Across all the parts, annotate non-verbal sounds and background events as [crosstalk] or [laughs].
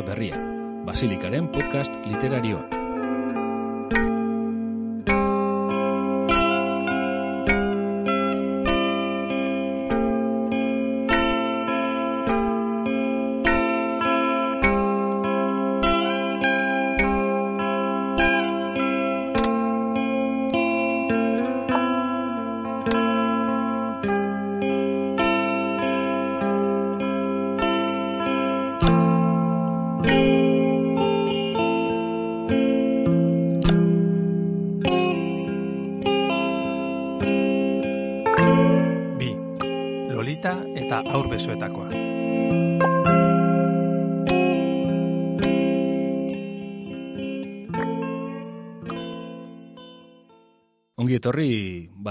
Berria, Basilikaren podcast literarioa.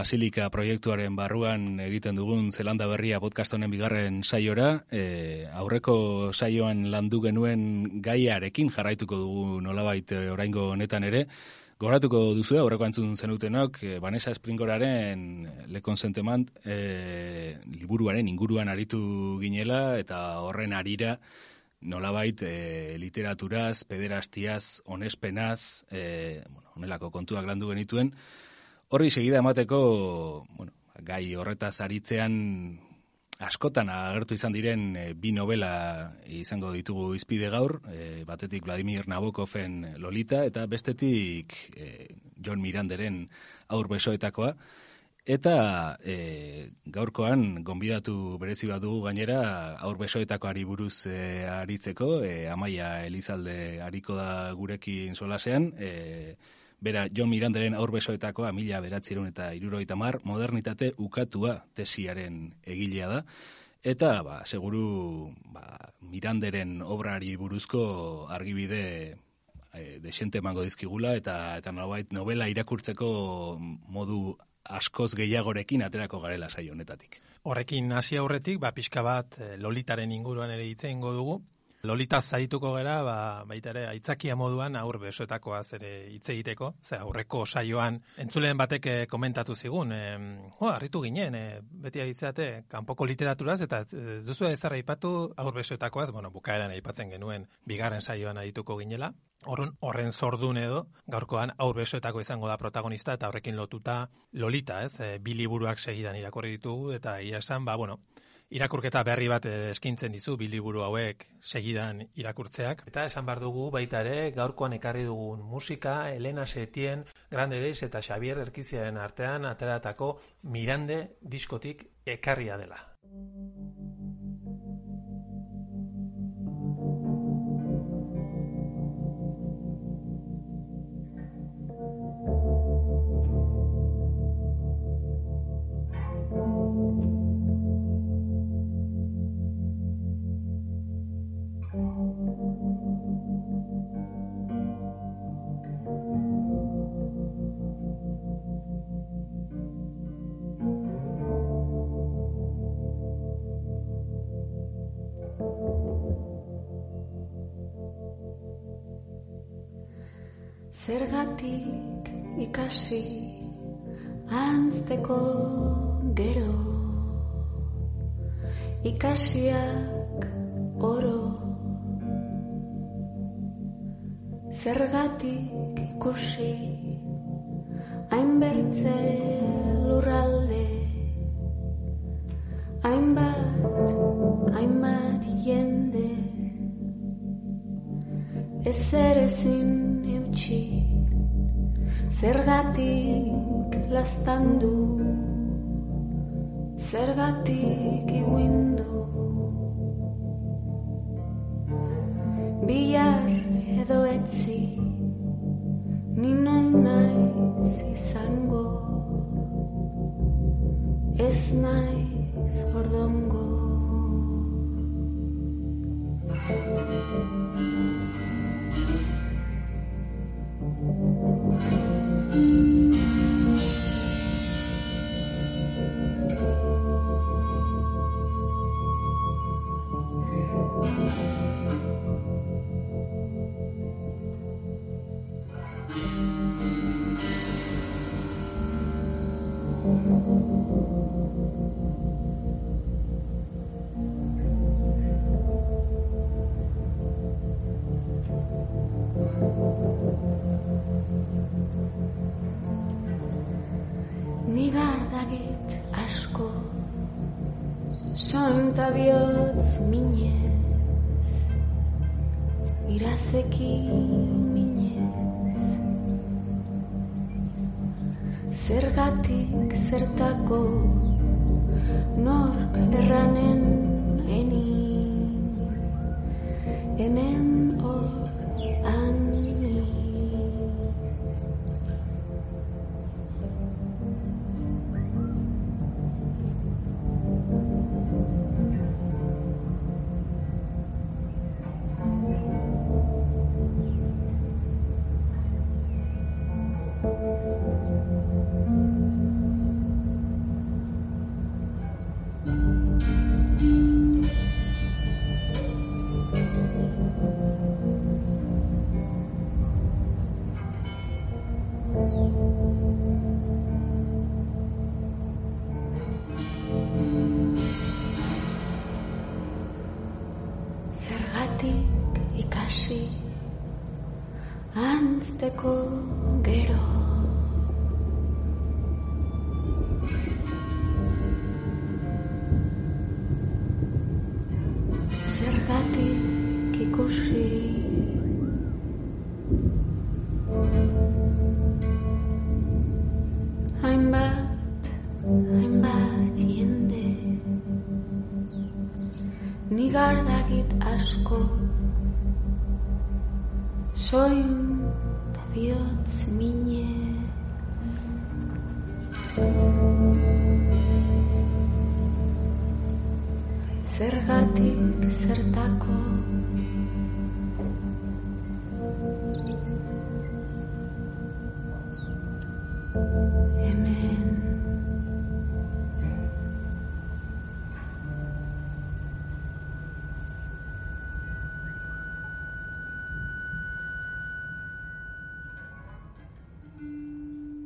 Basilika proiektuaren barruan egiten dugun Zelanda Berria podcast honen bigarren saiora, e, aurreko saioan landu genuen gaiarekin jarraituko dugu nolabait e, oraingo honetan ere, Goratuko duzu, aurreko antzun zenutenok, e, Vanessa Springoraren Le Consentement e, liburuaren inguruan aritu ginela, eta horren arira nolabait e, literaturaz, pederastiaz, onespenaz, e, bueno, onelako kontuak landu genituen. Horri segida emateko, bueno, gai horretaz aritzean askotan agertu izan diren e, bi novela izango ditugu izpide gaur, e, batetik Vladimir Nabokoven Lolita eta bestetik e, John Miranderen aur besoetakoa. Eta e, gaurkoan gonbidatu berezi bat dugu gainera aur besoetakoari buruz e, aritzeko, e, Amaia Elizalde hariko da gurekin solasean, e, Bera, John Miranderen aurbesoetakoa mila beratzireun eta iruroita mar, modernitate ukatua tesiaren egilea da. Eta, ba, seguru, ba, Miranderen obrari buruzko argibide e, desente emango dizkigula, eta, eta nolabait novela irakurtzeko modu askoz gehiagorekin aterako garela saio honetatik. Horrekin hasi aurretik, ba, pixka bat eh, lolitaren inguruan ere hitze dugu, Lolita zaituko gera, ba, baita ere, aitzakia moduan aur besoetakoa zere hitz egiteko, ze aurreko saioan entzuleen batek eh, komentatu zigun, e, oh, harritu ginen, e, beti aizate, kanpoko literaturaz, eta ez duzu ez aipatu aur besoetakoaz, bueno, bukaeran aipatzen genuen, bigarren saioan adituko ginela, Horren, horren zordun edo, gaurkoan aur besoetako izango da protagonista, eta horrekin lotuta Lolita, ez, e, biliburuak segidan irakorri ditugu, eta ia esan, ba, bueno, irakurketa berri bat eh, eskintzen dizu biliburu hauek segidan irakurtzeak. Eta esan bar dugu baita ere gaurkoan ekarri dugun musika Elena Setien, Grande Deis eta Xavier Erkiziaren artean ateratako Mirande diskotik ekarria dela. Zergatik ikasi antzteko gero. Ikasiak oro. Zergatik ikusi hainbertze lurralde. Hainbat hainbat jende. Ezer ezin eutxi Zergatik lastan du Zergatik iguindu Bilar edo etzi Ni non naiz izango Ez naiz ordongo Bihotz minez Irazeki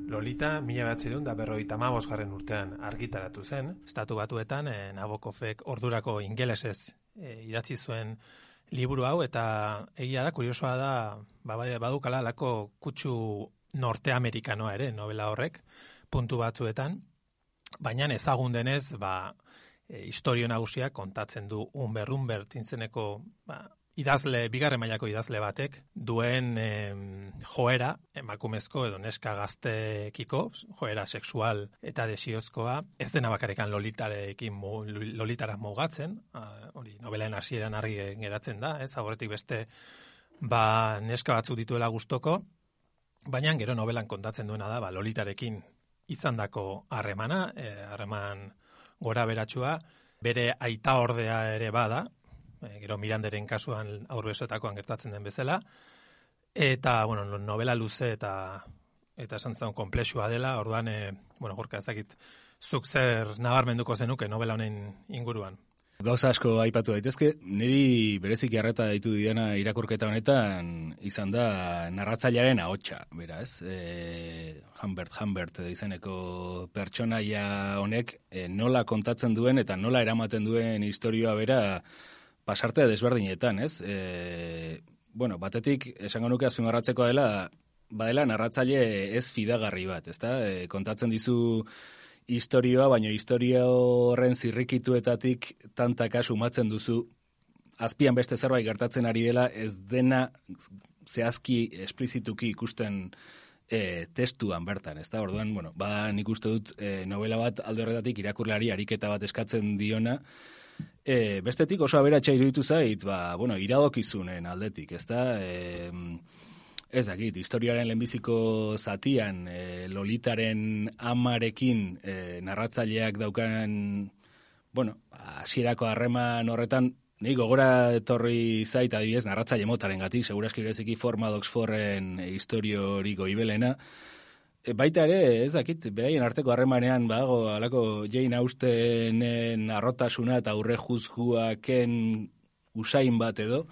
Lolita, mila batzireun da berroita garren urtean argitaratu zen. Estatu batuetan, e, Nabokofek ordurako ingelesez e, idatzi zuen liburu hau, eta egia da, kuriosoa da, ba, bai, badukala lako kutsu norteamerikanoa ere, novela horrek, puntu batzuetan, baina ezagun denez, ba, e, historio nagusia kontatzen du unber, unber, tintzeneko, ba, idazle, bigarren mailako idazle batek, duen em, joera, emakumezko edo neska gaztekiko, joera sexual eta desiozkoa, ez dena bakarekan lolitarekin mu, lolitara mugatzen, hori novelaen hasieran argi geratzen da, ez aurretik beste ba, neska batzuk dituela gustoko, baina gero novelan kontatzen duena da, ba, lolitarekin izandako harremana, eh, harreman gora beratxua, bere aita ordea ere bada, e, gero Miranderen kasuan aurbesoetakoan gertatzen den bezala, eta, bueno, novela luze eta eta esan zen komplexua dela, orduan, e, bueno, jorka ezakit, zuk zer nabarmenduko zenuke novela honen inguruan. Gauza asko aipatu daitezke, niri bereziki harreta ditu diana irakurketa honetan izan da narratzailearen ahotsa, beraz. E, Humbert Humbert edo izeneko pertsonaia honek e, nola kontatzen duen eta nola eramaten duen historioa bera pasarte desberdinetan, ez? E, bueno, batetik esango nuke azpimarratzeko dela badela narratzaile ez fidagarri bat, ezta? E, kontatzen dizu historioa, baina historia horren zirrikituetatik tantak sumatzen duzu azpian beste zerbait gertatzen ari dela ez dena zehazki esplizituki ikusten e, testuan bertan, ez da? Orduan, bueno, bada nik uste dut e, novela bat alde horretatik irakurlari ariketa bat eskatzen diona, E, bestetik oso aberatsa iruditu zait, ba, bueno, iradokizunen aldetik, ez da? E, ez dakit, historiaren lehenbiziko zatian, e, Lolitaren amarekin e, narratzaileak daukan, bueno, hasierako harreman horretan, Ni gogora etorri zait adibidez narratzaile motaren gati, seguraski bereziki forma Oxforren historio hori goibelena, E, baita ere, ez dakit, beraien arteko harremanean badago alako Jane Austenen arrotasuna eta aurre juzguaken usain bat edo,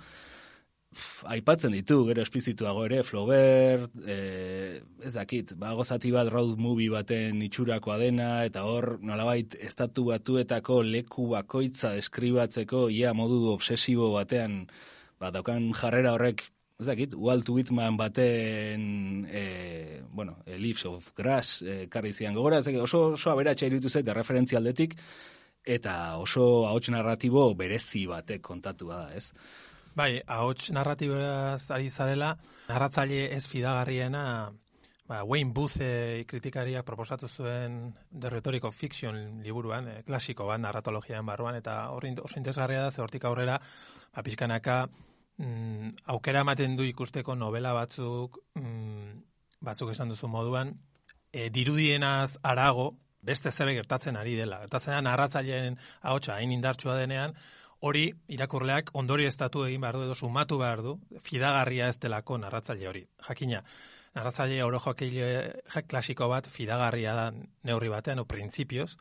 aipatzen ditu, gero espizituago ere, Flaubert, e, ez dakit, bago zati bat road movie baten itxurakoa dena, eta hor, nolabait, estatu batuetako leku bakoitza deskribatzeko, ia modu obsesibo batean, ba, daukan jarrera horrek ez Walt Whitman baten, e, bueno, e, Leaves of Grass e, karri zian gogora, ez dakit, oso, oso aberatxa iritu zait, referentzia aldetik, eta oso ahots narratibo berezi batek kontatu da, ez? Bai, ahots narratibaz ari zarela, narratzaile ez fidagarriena, ba, Wayne Booth e, kritikariak proposatu zuen The Rhetoric of Fiction liburuan, e, klasiko bat narratologian barruan, eta hori oso interesgarria da, ze hortik aurrera, ba, pixkanaka, mm, aukera ematen du ikusteko novela batzuk, mm, batzuk esan duzu moduan, e, dirudienaz arago, beste zebe gertatzen ari dela. Gertatzen da, narratzaileen ahotsa hain indartsua denean, hori irakurleak ondori estatu egin behar du edo sumatu behar du, fidagarria ez delako narratzaile hori. Jakina, narratzaile oro klasiko bat fidagarria da neurri batean, o printzipioz,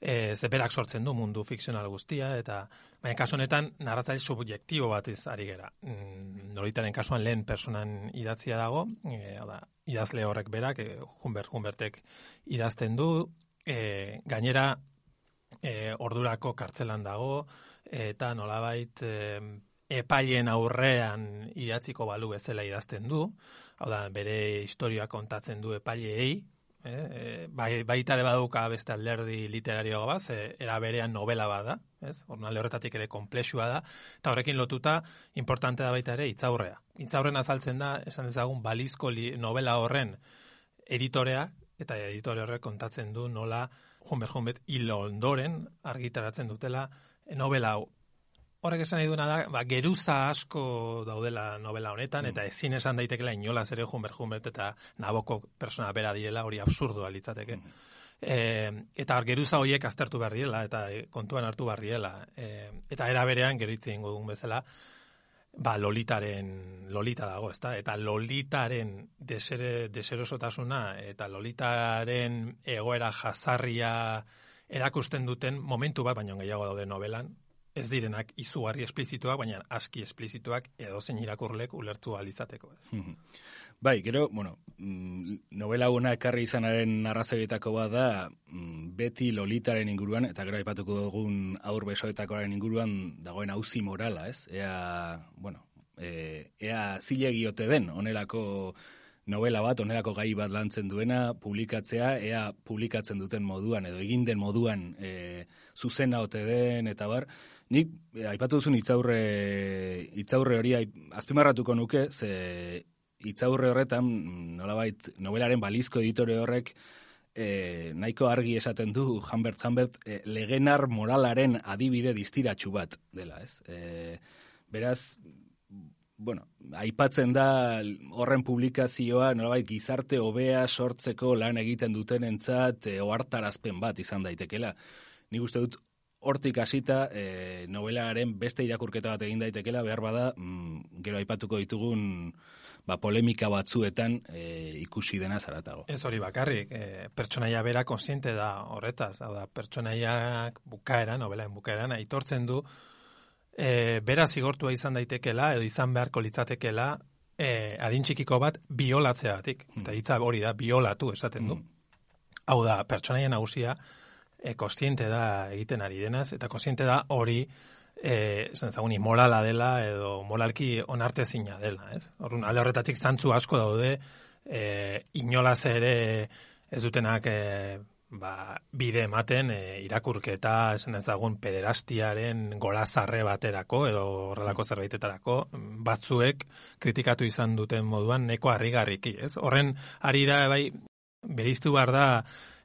e, zeberak sortzen du mundu fikzional guztia, eta baina kasu honetan narratzaile subjektibo bat ez ari gera. Mm, Noritaren kasuan lehen personan idatzia dago, e, da, idazle horrek berak, e, Humbert Humbertek idazten du, e, gainera e, ordurako kartzelan dago, eta nolabait e, epailen aurrean idatziko balu bezala idazten du, hau da, bere historia kontatzen du epaileei, eh, e, bai, baita ere baduka beste alderdi literario bat, ze era berean novela bada, ez? Ornalde horretatik ere komplexua da, eta horrekin lotuta importante da baita ere itzaurrea. Itzaurren azaltzen da, esan dezagun balizko li, novela horren editorea, eta editore horrek kontatzen du nola Humber Humbert hilo ondoren argitaratzen dutela novela hau. Horrek esan nahi duena da, ba, geruza asko daudela novela honetan, eta ezin esan daitekela inolaz ere Humber Humbert eta Naboko persona bera direla, hori absurdua litzateke. E, eta geruza horiek aztertu behar direla, eta e, kontuan hartu behar direla. E, eta era berean, geritzi ingo dugun bezala, ba, lolitaren, lolita dago, ezta? Eta lolitaren desere, deserosotasuna, eta lolitaren egoera jazarria erakusten duten momentu bat, baino gehiago daude novelan, ez direnak izugarri esplizituak, baina aski esplizituak edo zein irakurlek ulertu alizateko ez. Mhm. Bai, gero, bueno, mm, novela hona ekarri izanaren arrazoietako bat da, mm, beti lolitaren inguruan, eta gero aipatuko dugun aur besoetakoaren inguruan dagoen hauzi morala, ez? Ea, bueno, e, ea zilegiote den, onelako novela bat, onelako gai bat lantzen duena, publikatzea, ea publikatzen duten moduan, edo egin den moduan e, zuzena ote den, eta bar, Nik, eh, aipatu duzun itzaurre, itzaurre hori azpimarratuko nuke, ze itzaurre horretan, nolabait, novelaren balizko editore horrek, e, nahiko argi esaten du, Humbert Humbert, e, legenar moralaren adibide distiratxu bat dela, ez? E, beraz, bueno, aipatzen da horren publikazioa, nolabait, gizarte hobea sortzeko lan egiten duten entzat, e, oartarazpen bat izan daitekela. Nik uste dut hortik hasita e, novelaren beste irakurketa bat egin daitekela behar bada mm, gero aipatuko ditugun ba, polemika batzuetan e, ikusi dena zaratago. Ez hori bakarrik, e, pertsonaia bera konsiente da horretaz, hau da, pertsonaiak bukaera, novelaen bukaeran, aitortzen du, e, bera zigortua izan daitekela, edo izan beharko litzatekela, e, adin txikiko bat biolatzeatik, mm. eta hitza hori da, biolatu esaten du. Mm. Hau da, pertsonaia nagusia, e, kostiente da egiten ari denaz, eta kostiente da hori e, esan morala dela edo moralki onarte zina dela, ez? Horren, alde horretatik zantzu asko daude, e, inolaz ere ez dutenak e, ba, bide ematen e, irakurketa esan ezagun pederastiaren golazarre baterako edo horrelako zerbaitetarako batzuek kritikatu izan duten moduan neko harrigarriki, ez? Horren ari da bai beriztu behar da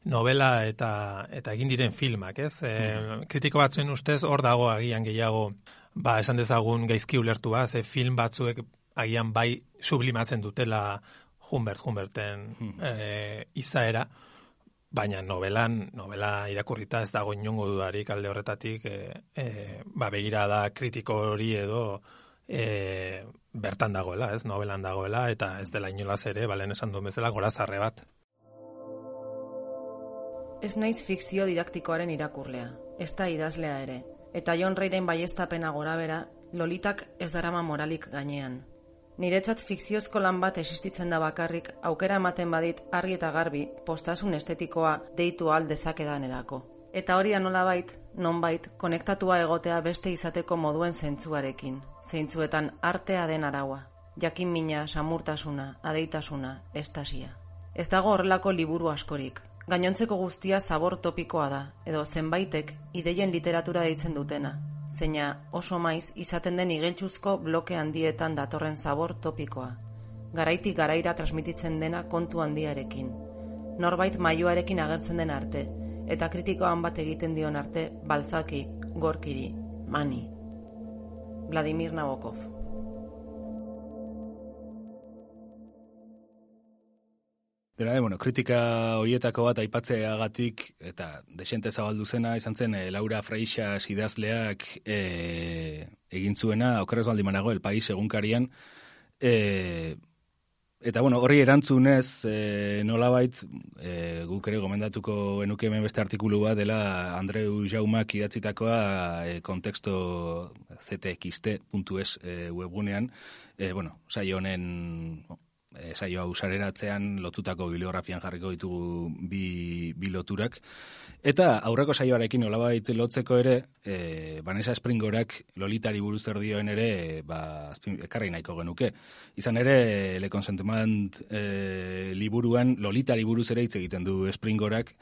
novela eta eta egin diren filmak, ez? E, kritiko batzuen ustez hor dago agian gehiago ba esan dezagun gaizki ulertua, ze film batzuek agian bai sublimatzen dutela Humbert Humberten e, izaera, baina novelan, novela irakurrita ez dago inongo dudarik alde horretatik, e, e, ba begira da kritiko hori edo e, bertan dagoela, ez? Novelan dagoela eta ez dela inolaz ere, balen esan duen bezala gorazarre bat. Ez naiz fikzio didaktikoaren irakurlea, ez da idazlea ere, eta Jon Reiren baiestapena gora bera, lolitak ez darama moralik gainean. Niretzat fikziozko lan bat existitzen da bakarrik, aukera ematen badit argi eta garbi, postasun estetikoa deitu al dezakedan erako. Eta hori da nola bait, non bait, konektatua egotea beste izateko moduen zentzuarekin, zeintzuetan artea den araua. jakin mina, samurtasuna, adeitasuna, estasia. Ez dago horrelako liburu askorik. Gainontzeko guztia zabor topikoa da, edo zenbaitek ideien literatura deitzen dutena, zeina oso maiz izaten den igeltsuzko bloke handietan datorren zabor topikoa. Garaitik garaira transmititzen dena kontu handiarekin. Norbait maioarekin agertzen den arte, eta kritikoan bat egiten dion arte, balzaki, gorkiri, mani. Vladimir Nabokov Dena, de, bueno, kritika hoietako bat aipatzeagatik eta desente zabaldu zena izan zen e, Laura Freixas idazleak e, egin zuena, okerrez baldi manago, el país egunkarian. E, eta, bueno, horri erantzunez, e, nolabait, e, guk ere gomendatuko enuke hemen beste artikulu bat dela Andreu Jaumak idatzitakoa e, konteksto ztxt.es e, webgunean, e, bueno, saio honen saio hau sareratzean lotutako bibliografian jarriko ditugu bi, bi loturak. Eta aurreko saioarekin olabait lotzeko ere, e, Vanessa Springorak lolitari buruz erdioen ere, ba, ekarri nahiko genuke. Izan ere, Le Consentiment e, liburuan lolitari buruz ere hitz egiten du Springorak,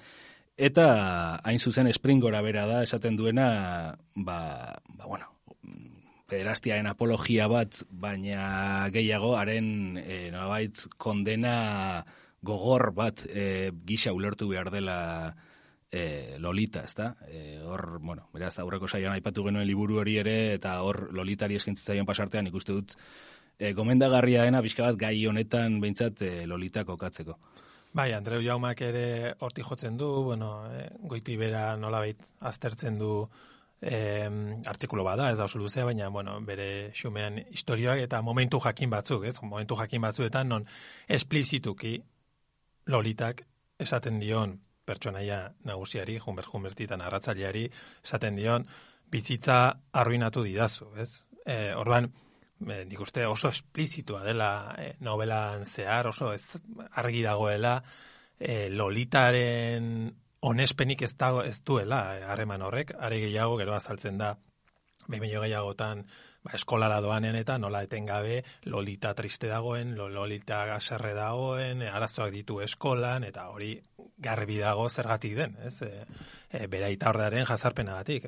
Eta hain zuzen Springora bera da esaten duena, ba, ba bueno, pederastiaren apologia bat, baina gehiago, haren e, nolabait kondena gogor bat e, gisa ulertu behar dela e, Lolita, ezta? E, hor, bueno, beraz, aurreko saioan aipatu genuen liburu hori ere, eta hor Lolitari eskintzen zaion pasartean ikuste dut, e, gomendagarria dena, bizka bat gai honetan behintzat e, Lolita kokatzeko. Bai, Andreu Jaumak ere horti jotzen du, bueno, e, goiti bera nolabait aztertzen du eh, artikulu bada, ez da oso luzea, baina bueno, bere xumean historioak eta momentu jakin batzuk, ez? Momentu jakin batzuetan non esplizituki lolitak esaten dion pertsonaia nagusiari, Humber Humbertitan arratzaileari esaten dion bizitza arruinatu didazu, ez? Eh, orban e, nik uste oso esplizitua dela e, novelan zehar, oso ez argi dagoela e, lolitaren onespenik ez, dago, ez duela eh, harreman horrek, are gehiago gero azaltzen da, behin gehiagotan ba, eskolara doanen eta nola etengabe lolita triste dagoen, lolita gaserre dagoen, arazoak ditu eskolan, eta hori garbi dago zergatik den, ez? E, e, bera ordearen jazarpenagatik.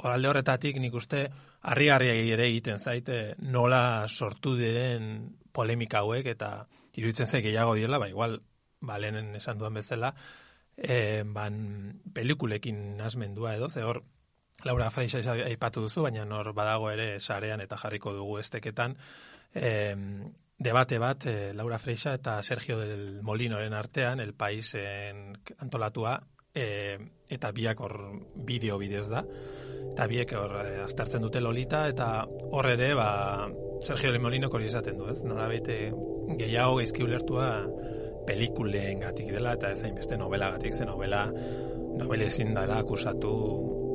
Horalde horretatik nik uste harri-harri ere egiten zaite nola sortu diren polemika hauek eta iruditzen zaik gehiago direla, ba igual, ba, esan duen bezala, e, ban, pelikulekin nasmendua edo, ze hor, Laura Freixa aipatu duzu, baina nor badago ere sarean eta jarriko dugu esteketan, e, debate bat, e, Laura Freixa eta Sergio del Molinoren artean, el paisen antolatua, e, eta biak hor bideo bidez da, eta biek hor e, aztertzen dute Lolita, eta hor ere, ba, Sergio del Molino izaten du, ez? Nola bete gehiago geizki ulertua, pelikulen gatik dela eta ez beste novela gatik, ze novela novela ezin dela akusatu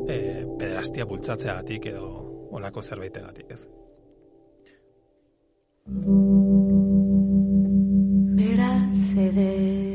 e, pederastia bultzatzea gatik edo olako zerbaite gatik, ez. Beraz ederetzera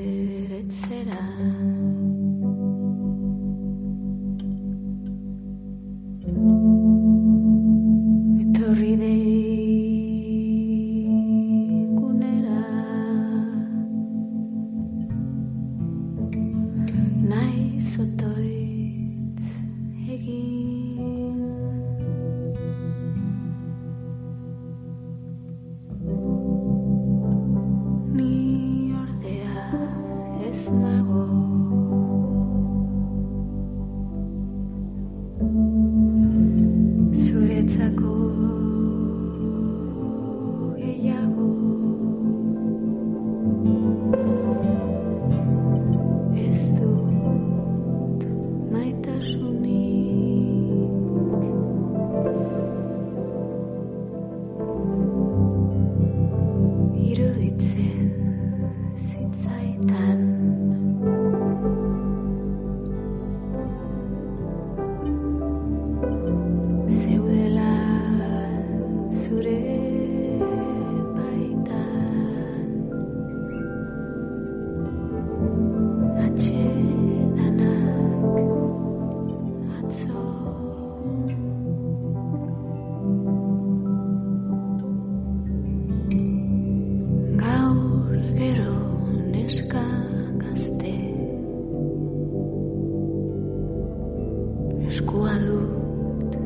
jusqu'au août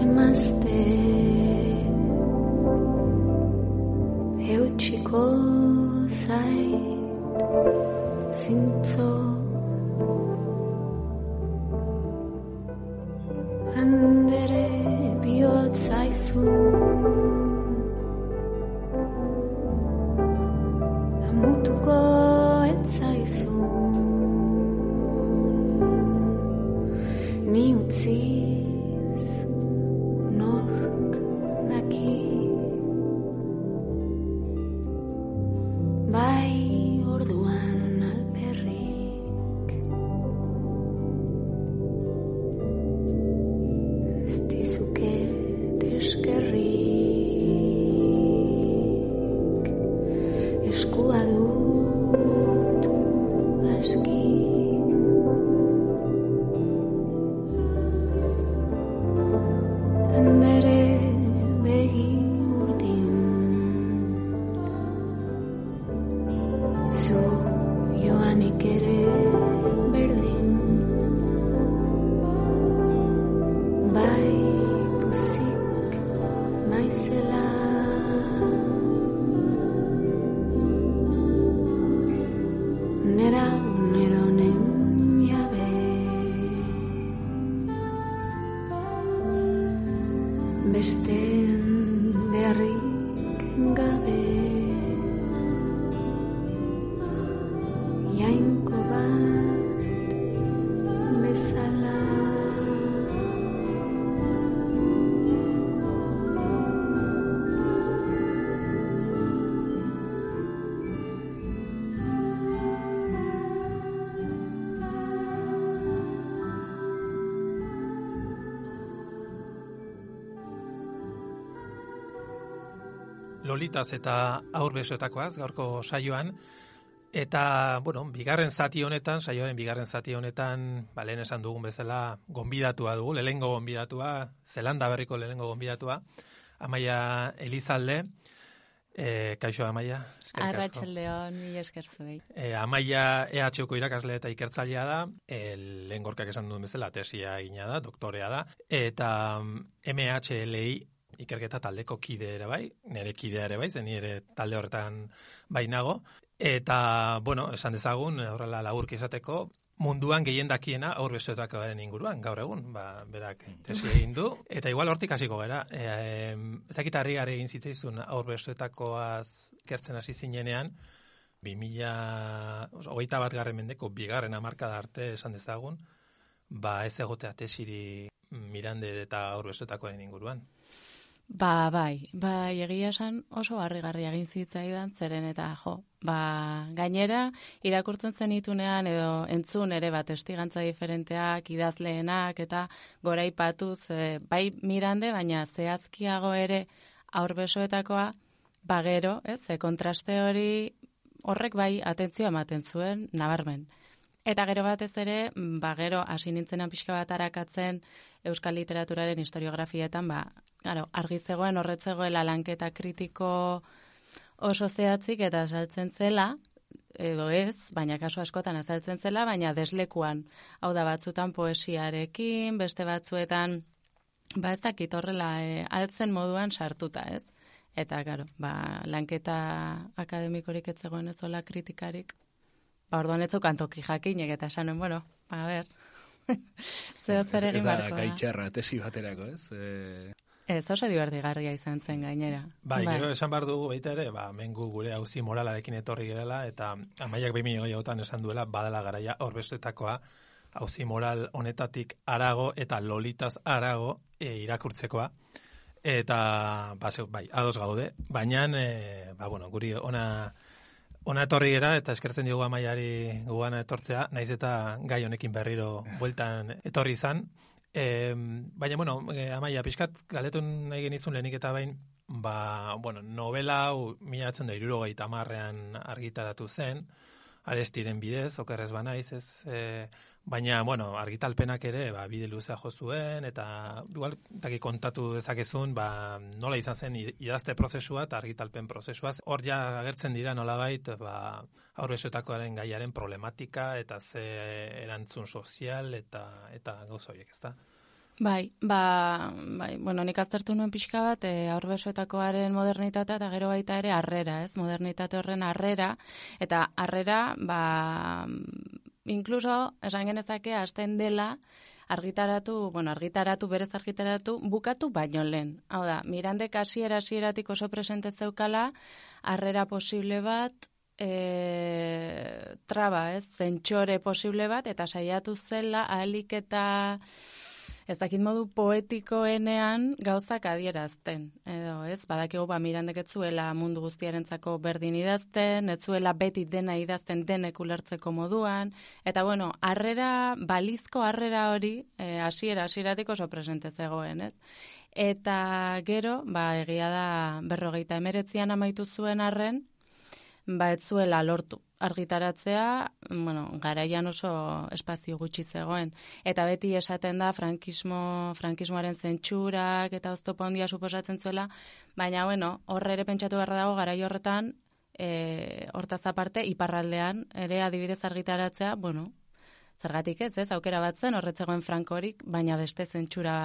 et masté et uchiko sai sinto Lolitaz eta aurbesoetakoaz gaurko saioan eta bueno, bigarren zati honetan, saioaren bigarren zati honetan, ba lehen esan dugun bezala gonbidatua dugu, lehengo gonbidatua, Zelanda berriko lehengo gonbidatua, Amaia Elizalde, e, kaixo Amaia. Arratxaldeon, mila esker zuei. E, Amaia EHUko irakasle eta ikertzailea da, e, lehen gorkak esan duen bezala tesia egina da, doktorea da, eta MHLI ikerketa taldeko kide ere bai, nire kidea ere bai, zen nire talde horretan bainago, eta, bueno, esan dezagun, horrela laburki esateko, munduan gehien dakiena aur besoetakoaren inguruan, gaur egun, ba, berak tesi egin du, eta igual hortik hasiko gara, e, e, ezakita harri gare egin zitzaizun aur besoetakoaz kertzen hasi zinenean, 2000, hogeita bat garren mendeko bigarren hamarkada arte esan dezagun, ba ez egotea tesiri Mirande eta aur besoetakoaren inguruan. Ba, bai, bai, egia esan oso harrigarri egin zitzaidan, zeren eta jo, ba, gainera, irakurtzen zenitunean edo entzun ere bat estigantza diferenteak, idazleenak eta goraipatuz, e, bai Mirande, baina zehazkiago ere aurbesoetakoa, bagero, ez, ze kontraste hori horrek bai atentzioa ematen zuen, nabarmen. Eta gero batez ere, ba gero hasi nintzenan pixka bat arakatzen euskal literaturaren historiografietan, ba, claro, argi zegoen horretzegoela lanketa kritiko oso zehatzik eta azaltzen zela, edo ez, baina kasu askotan azaltzen zela, baina deslekuan. Hau da batzutan poesiarekin, beste batzuetan, ba ez dakit horrela e, altzen moduan sartuta, ez? Eta, garo, ba, lanketa akademikorik ez zegoen ez zola kritikarik, ba, orduan ez zeukan toki jakinek, eta esanen, bueno, a ber, [laughs] zer egin Ez da gaitxarra tesi baterako, ez? E, Ez oso divertigarria izan zen gainera. Bai, gero esan behar dugu baita ere, ba, mengu gure hauzi moralarekin etorri gerela, eta amaiak behin miliotan esan duela, badala garaia horbestetakoa, hauzi moral honetatik arago eta lolitaz arago e, irakurtzekoa. Eta, ba, zeu, bai, ados gaude, baina, e, ba, bueno, guri ona, ona etorri gera, eta eskertzen diogu amaiari gugana etortzea, naiz eta gai honekin berriro bueltan etorri izan. E, baina, bueno, e, amaia, pixkat, galetun nahi genizun lehenik eta bain, ba, bueno, novela hau mila da irurogeita marrean argitaratu zen, arestiren bidez, okerrez banaiz, ez, e, baina, bueno, argitalpenak ere, ba, bide luzea jo zuen, eta, igual, taki kontatu dezakezun, ba, nola izan zen idazte prozesua eta argitalpen prozesua. Hor ja agertzen dira nolabait, ba, aurresoetakoaren gaiaren problematika, eta ze erantzun sozial, eta, eta gauza horiek, ezta? Bai, ba, bai, bueno, nik aztertu nuen pixka bat, e, aurbesoetakoaren modernitatea eta gero baita ere harrera, ez? Modernitate horren harrera, eta harrera, ba, inkluso, esan genezake, hasten dela, argitaratu, bueno, argitaratu, berez argitaratu, bukatu baino lehen. Hau da, Mirandek hasiera hasieratik oso presente zeukala, harrera posible bat, e, traba, ez, zentxore posible bat, eta saiatu zela, ahalik eta ez dakit modu poetikoenean gauzak adierazten. Edo, ez, badakigu ba mirandek etzuela mundu guztiarentzako berdin idazten, etzuela beti dena idazten denek ulertzeko moduan, eta bueno, harrera, balizko harrera hori, e, hasiera hasieratik oso presente zegoen, ez? Eta gero, ba, egia da berrogeita emeretzian amaitu zuen arren, ba, etzuela lortu argitaratzea, bueno, garaian oso espazio gutxi zegoen. Eta beti esaten da frankismo, frankismoaren zentsurak eta oztopo handia suposatzen zuela, baina bueno, horre ere pentsatu beharra dago garai horretan, e, hortaz aparte, iparraldean, ere adibidez argitaratzea, bueno, zergatik ez, ez, aukera batzen horretzegoen frankorik, baina beste zentsura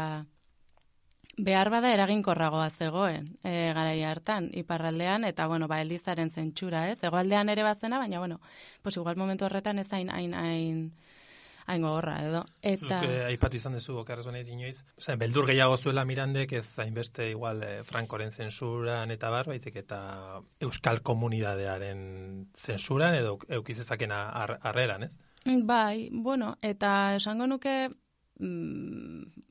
behar bada eraginkorragoa zegoen e, garaia hartan, iparraldean, eta, bueno, ba, elizaren zentsura, ez? Egoaldean ere bazena, baina, bueno, pues igual momentu horretan ez hain, hain, hain, hain gogorra, edo. Eta... Zuke, aipatu izan dezu, okarrez banez inoiz, Osa, beldur gehiago zuela mirandek, ez hainbeste igual eh, Frankoren zensuran eta bar, baizik eta Euskal Komunidadearen zensuran, edo eukizezakena harreran, ez? Bai, bueno, eta esango nuke, mm,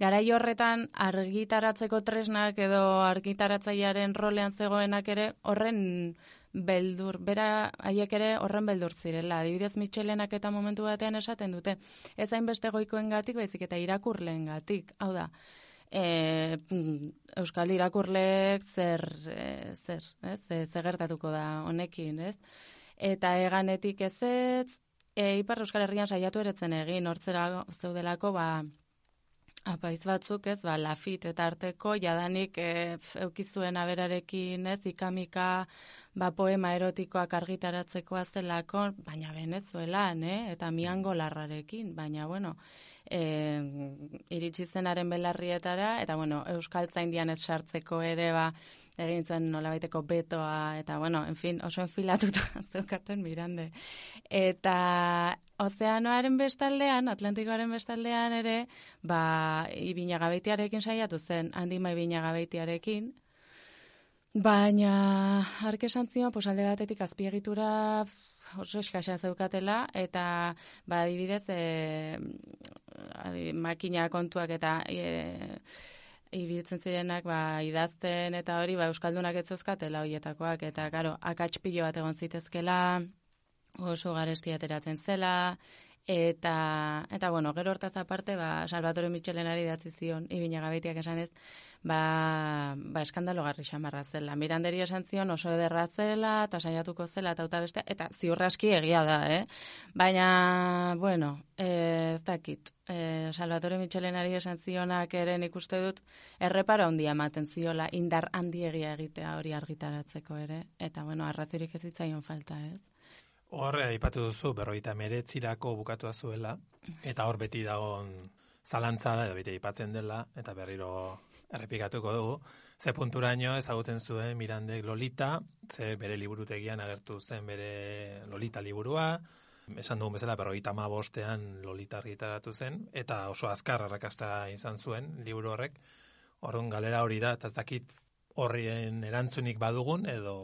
garai horretan argitaratzeko tresnak edo argitaratzailearen rolean zegoenak ere horren beldur, bera haiek ere horren beldur zirela. Adibidez Michelenak eta momentu batean esaten dute. Ez hainbeste goikoen gatik, baizik eta irakurleen gatik. Hau da, e, Euskal irakurleek zer, e, zer, ez? E, gertatuko da honekin, ez? Eta eganetik ez ez, e, Ipar Euskal Herrian saiatu eretzen egin, hortzera zeudelako, ba, Apaiz batzuk, ez, ba, lafit eta arteko, jadanik e, eukizuen aberarekin, ez, ikamika, ba, poema erotikoak argitaratzeko azelako, baina venezuelan, eh, eta miango larrarekin, baina, bueno, e, iritsi zenaren belarrietara, eta, bueno, Euskal Zaindian ez sartzeko ere, ba, egin zuen nolabaiteko betoa, eta, bueno, en fin, oso enfilatuta [laughs] zeukaten mirande. Eta ozeanoaren bestaldean, Atlantikoaren bestaldean ere, ba, ibina gabeitiarekin saiatu zen, handima ibina gabeitiarekin, baina, arke santzioa, pues alde batetik azpiegitura oso eskasa zeukatela, eta, ba, adibidez, e, makina kontuak eta e, ibiltzen zirenak ba, idazten eta hori ba, Euskaldunak ez zeuzkatela horietakoak eta karo, akatspilo bat egon zitezkela oso garesti ateratzen zela eta eta bueno, gero hortaz aparte, ba Salvatore Michelenari datzi zion ibina gabeitiak esan ez, ba ba eskandalo garri xamarra zela. Miranderi esan zion oso ederra zela ta saiatuko zela eta beste eta ziurraski egia da, eh? Baina bueno, eh ez dakit. Eh Salvatore Michelenari esan zionak ere ikuste dut errepara handia ematen ziola indar handiegia egitea hori argitaratzeko ere eta bueno, arrazirik ez zitzaion falta, ez? Horre, aipatu duzu, berroita meretzirako bukatua zuela, eta hor beti dagoen zalantza da, beti aipatzen dela, eta berriro errepikatuko dugu. Ze punturaino ezagutzen zuen Mirandek Lolita, ze bere liburutegian agertu zen bere Lolita liburua, esan dugun bezala berroita ma bostean Lolita argitaratu zen, eta oso azkar arrakasta izan zuen liburu horrek. Horren galera hori da, eta ez dakit horrien erantzunik badugun, edo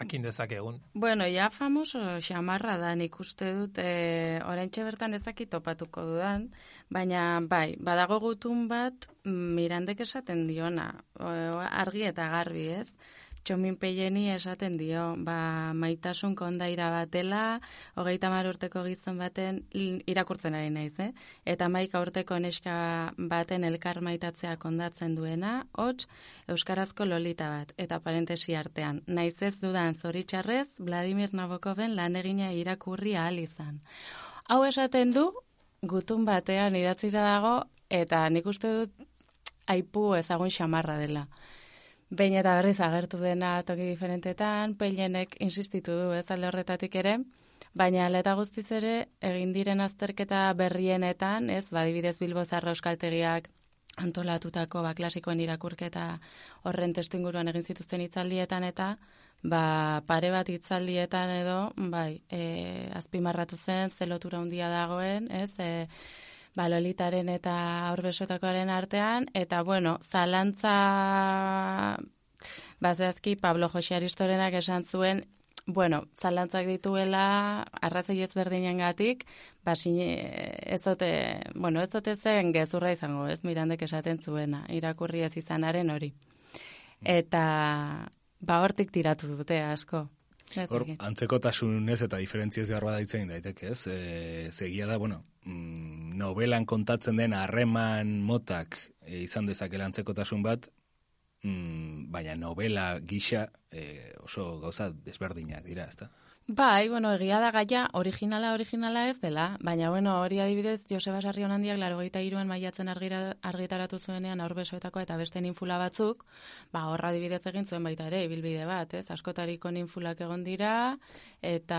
jakin dezakegun. Bueno, ja famoso xamarra da nik uste dut, e, oraintxe bertan ezakit topatuko dudan, baina bai, badago gutun bat mirandek esaten diona, argi eta garbi ez, txomin peieni esaten dio, ba, maitasun kondaira bat dela, hogeita mar urteko gizon baten irakurtzen ari naiz, eh? Eta maika urteko neska baten elkar maitatzea kondatzen duena, hots, Euskarazko lolita bat, eta parentesi artean. Naiz ez dudan zoritxarrez, Vladimir Nabokoven lan egina irakurri ahal izan. Hau esaten du, gutun batean idatzira dago, eta nik uste dut aipu ezagun xamarra dela. Behin eta berriz agertu dena toki diferentetan, peilenek insistitu du ez alde horretatik ere, Baina leta guztiz ere, egin diren azterketa berrienetan, ez, badibidez Bilbo Zarra Euskaltegiak antolatutako ba, klasikoen irakurketa horren testu inguruan egin zituzten hitzaldietan eta ba, pare bat hitzaldietan edo bai, e, azpimarratu zen zelotura handia dagoen, ez? E, ba, lolitaren eta aurbesotakoaren artean, eta bueno, zalantza bazazki Pablo Jose Aristorenak esan zuen Bueno, zalantzak dituela arrazoi ezberdinen gatik, ba, ez dote, bueno, ez dote zen gezurra izango, ez mirandek esaten zuena, irakurri ez izanaren hori. Eta, ba, hortik tiratu dute asko. Hor, antzekotasunez eta diferentziez behar badaitzen daiteke, ez? E, zegia da, bueno, mm, novelan kontatzen den harreman motak e, izan dezakela antzekotasun bat, mm, baina novela gisa e, oso gauza desberdinak dira, ezta? Bai, bueno, egia da gaia, originala, originala ez dela, baina, bueno, hori adibidez, Joseba Sarri honandiak, laro gaita iruan maiatzen argira, argitaratu zuenean aurbesoetako eta beste ninfula batzuk, ba, horra adibidez egin zuen baita ere, ibilbide bat, ez, askotariko ninfulak egon dira, eta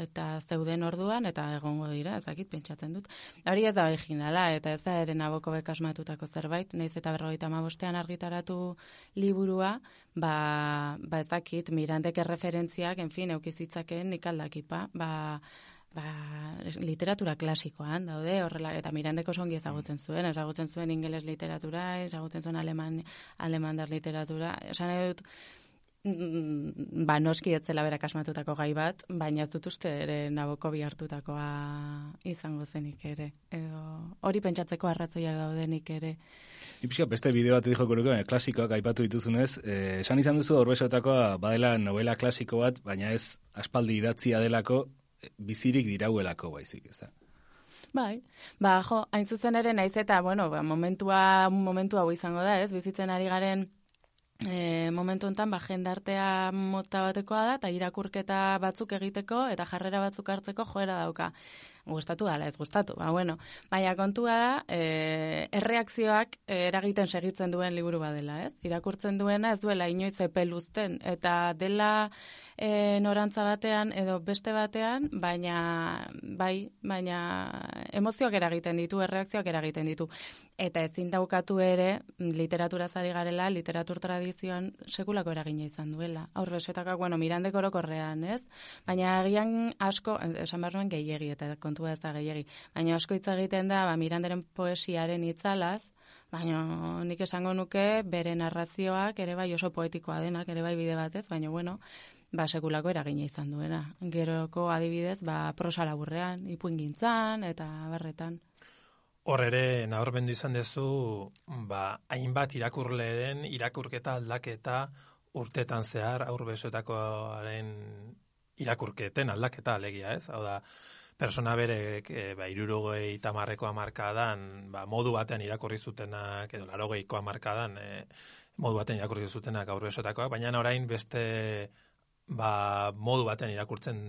eta zeuden orduan, eta egongo dira, ezakit, pentsatzen dut. Hori ez da originala, eta ez da eren aboko bekasmatutako zerbait, naiz eta berrogeita mabostean argitaratu liburua, ba, ba ezakit, mirandek erreferentziak, en fin, eukizitzakeen nik aldakipa, ba, ba, literatura klasikoan daude, horrela, eta mirandeko songi ezagutzen zuen, ezagutzen zuen ingeles literatura, ezagutzen zuen aleman, alemandar literatura, esan dut, mm, ba, noski etzela berak asmatutako gai bat, baina ez dut uste ere naboko bi hartutakoa izango zenik ere. Edo, hori pentsatzeko arrazoia daudenik ere. Ipixka, beste bideo bat dijo kuruko, klasikoak aipatu dituzunez, eh, esan izan duzu horbesotakoa badela novela klasiko bat, baina ez aspaldi idatzia delako, eh, bizirik dirauelako baizik, ez da? Bai, ba, jo, hain zuzen ere naiz eta, bueno, ba, momentua, momentua hau izango da, ez, bizitzen ari garen e, momentu enten, ba, jendartea mota batekoa da, eta irakurketa batzuk egiteko, eta jarrera batzuk hartzeko joera dauka gustatu dala ez gustatu. Ba, bueno, baina kontua da, e, erreakzioak eragiten segitzen duen liburu badela, ez? Irakurtzen duena ez duela inoiz epeluzten, eta dela e, norantza batean edo beste batean, baina bai, baina emozioak eragiten ditu, erreakzioak eragiten ditu. Eta ezin daukatu ere, literatura zari garela, literatur tradizioan sekulako eragina izan duela. Aur besoetakak, bueno, mirandeko orokorrean, ez? Baina agian asko, esan behar nuen gehiegi, eta kontua ez da gehiegi. Baina asko hitz egiten da, ba, miranderen poesiaren itzalaz, baina nik esango nuke bere narrazioak ere bai oso poetikoa denak, ere bai bide batez, baina bueno, ba, sekulako eragina izan duena. Geroko adibidez, ba, prosa laburrean, ipuin gintzan, eta berretan. Hor ere, nabarmendu izan dezu, ba, hainbat irakurleren irakurketa aldaketa urtetan zehar aurbesoetakoaren irakurketen aldaketa alegia, ez? Hau da, persona berek e, ba, irurogei tamarreko amarkadan ba, modu batean irakurri zutenak, edo larogeiko amarkadan e, modu batean irakurri zutenak aurbesoetakoak, baina orain beste ba, modu baten irakurtzen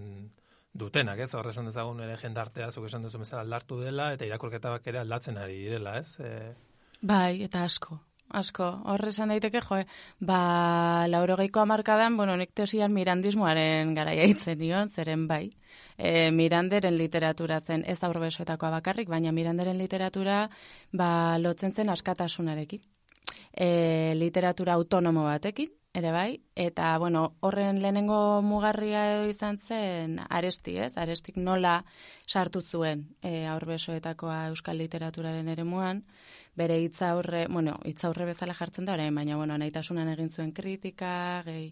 dutenak, ez? Horre esan dezagun ere jendartea, zuk esan duzu bezala aldartu dela, eta irakurketak ere aldatzen ari direla, ez? E... Bai, eta asko. Asko, horre esan daiteke, jo, ba, laurogeiko amarkadan, bueno, nik tesian mirandismoaren garaia itzen nion, zeren bai. E, miranderen literatura zen, ez aurbesoetakoa bakarrik, baina miranderen literatura, ba, lotzen zen askatasunarekin. E, literatura autonomo batekin, ere bai, eta bueno, horren lehenengo mugarria edo izan zen aresti, ez? Arestik nola sartu zuen e, aurbesoetakoa euskal literaturaren eremuan, bere hitza aurre, bueno, hitza aurre bezala jartzen da orain, baina bueno, nahitasunan egin zuen kritika, gehi,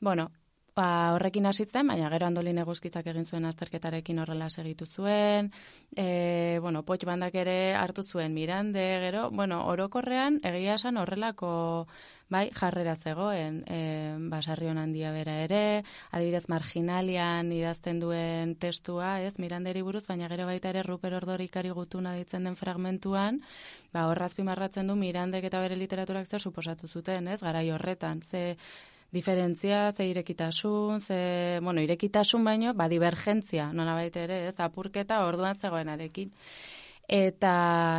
bueno, Ba, horrekin hasitzen, baina gero andolin eguzkitzak egin zuen azterketarekin horrela segitu zuen, e, bueno, potx bandak ere hartu zuen mirande, gero, bueno, orokorrean egia esan horrelako bai, jarrera zegoen, e, basarri handia bera ere, adibidez marginalian idazten duen testua, ez, miranderi buruz, baina gero baita ere ruper ordorikari gutuna ditzen den fragmentuan, ba, horrazpi marratzen du mirandek eta bere literaturak zer suposatu zuten, ez, garai horretan, ze, diferentzia, ze irekitasun, ze, bueno, irekitasun baino, ba, divergentzia, nona baita ere, ez, apurketa orduan zegoenarekin. Eta,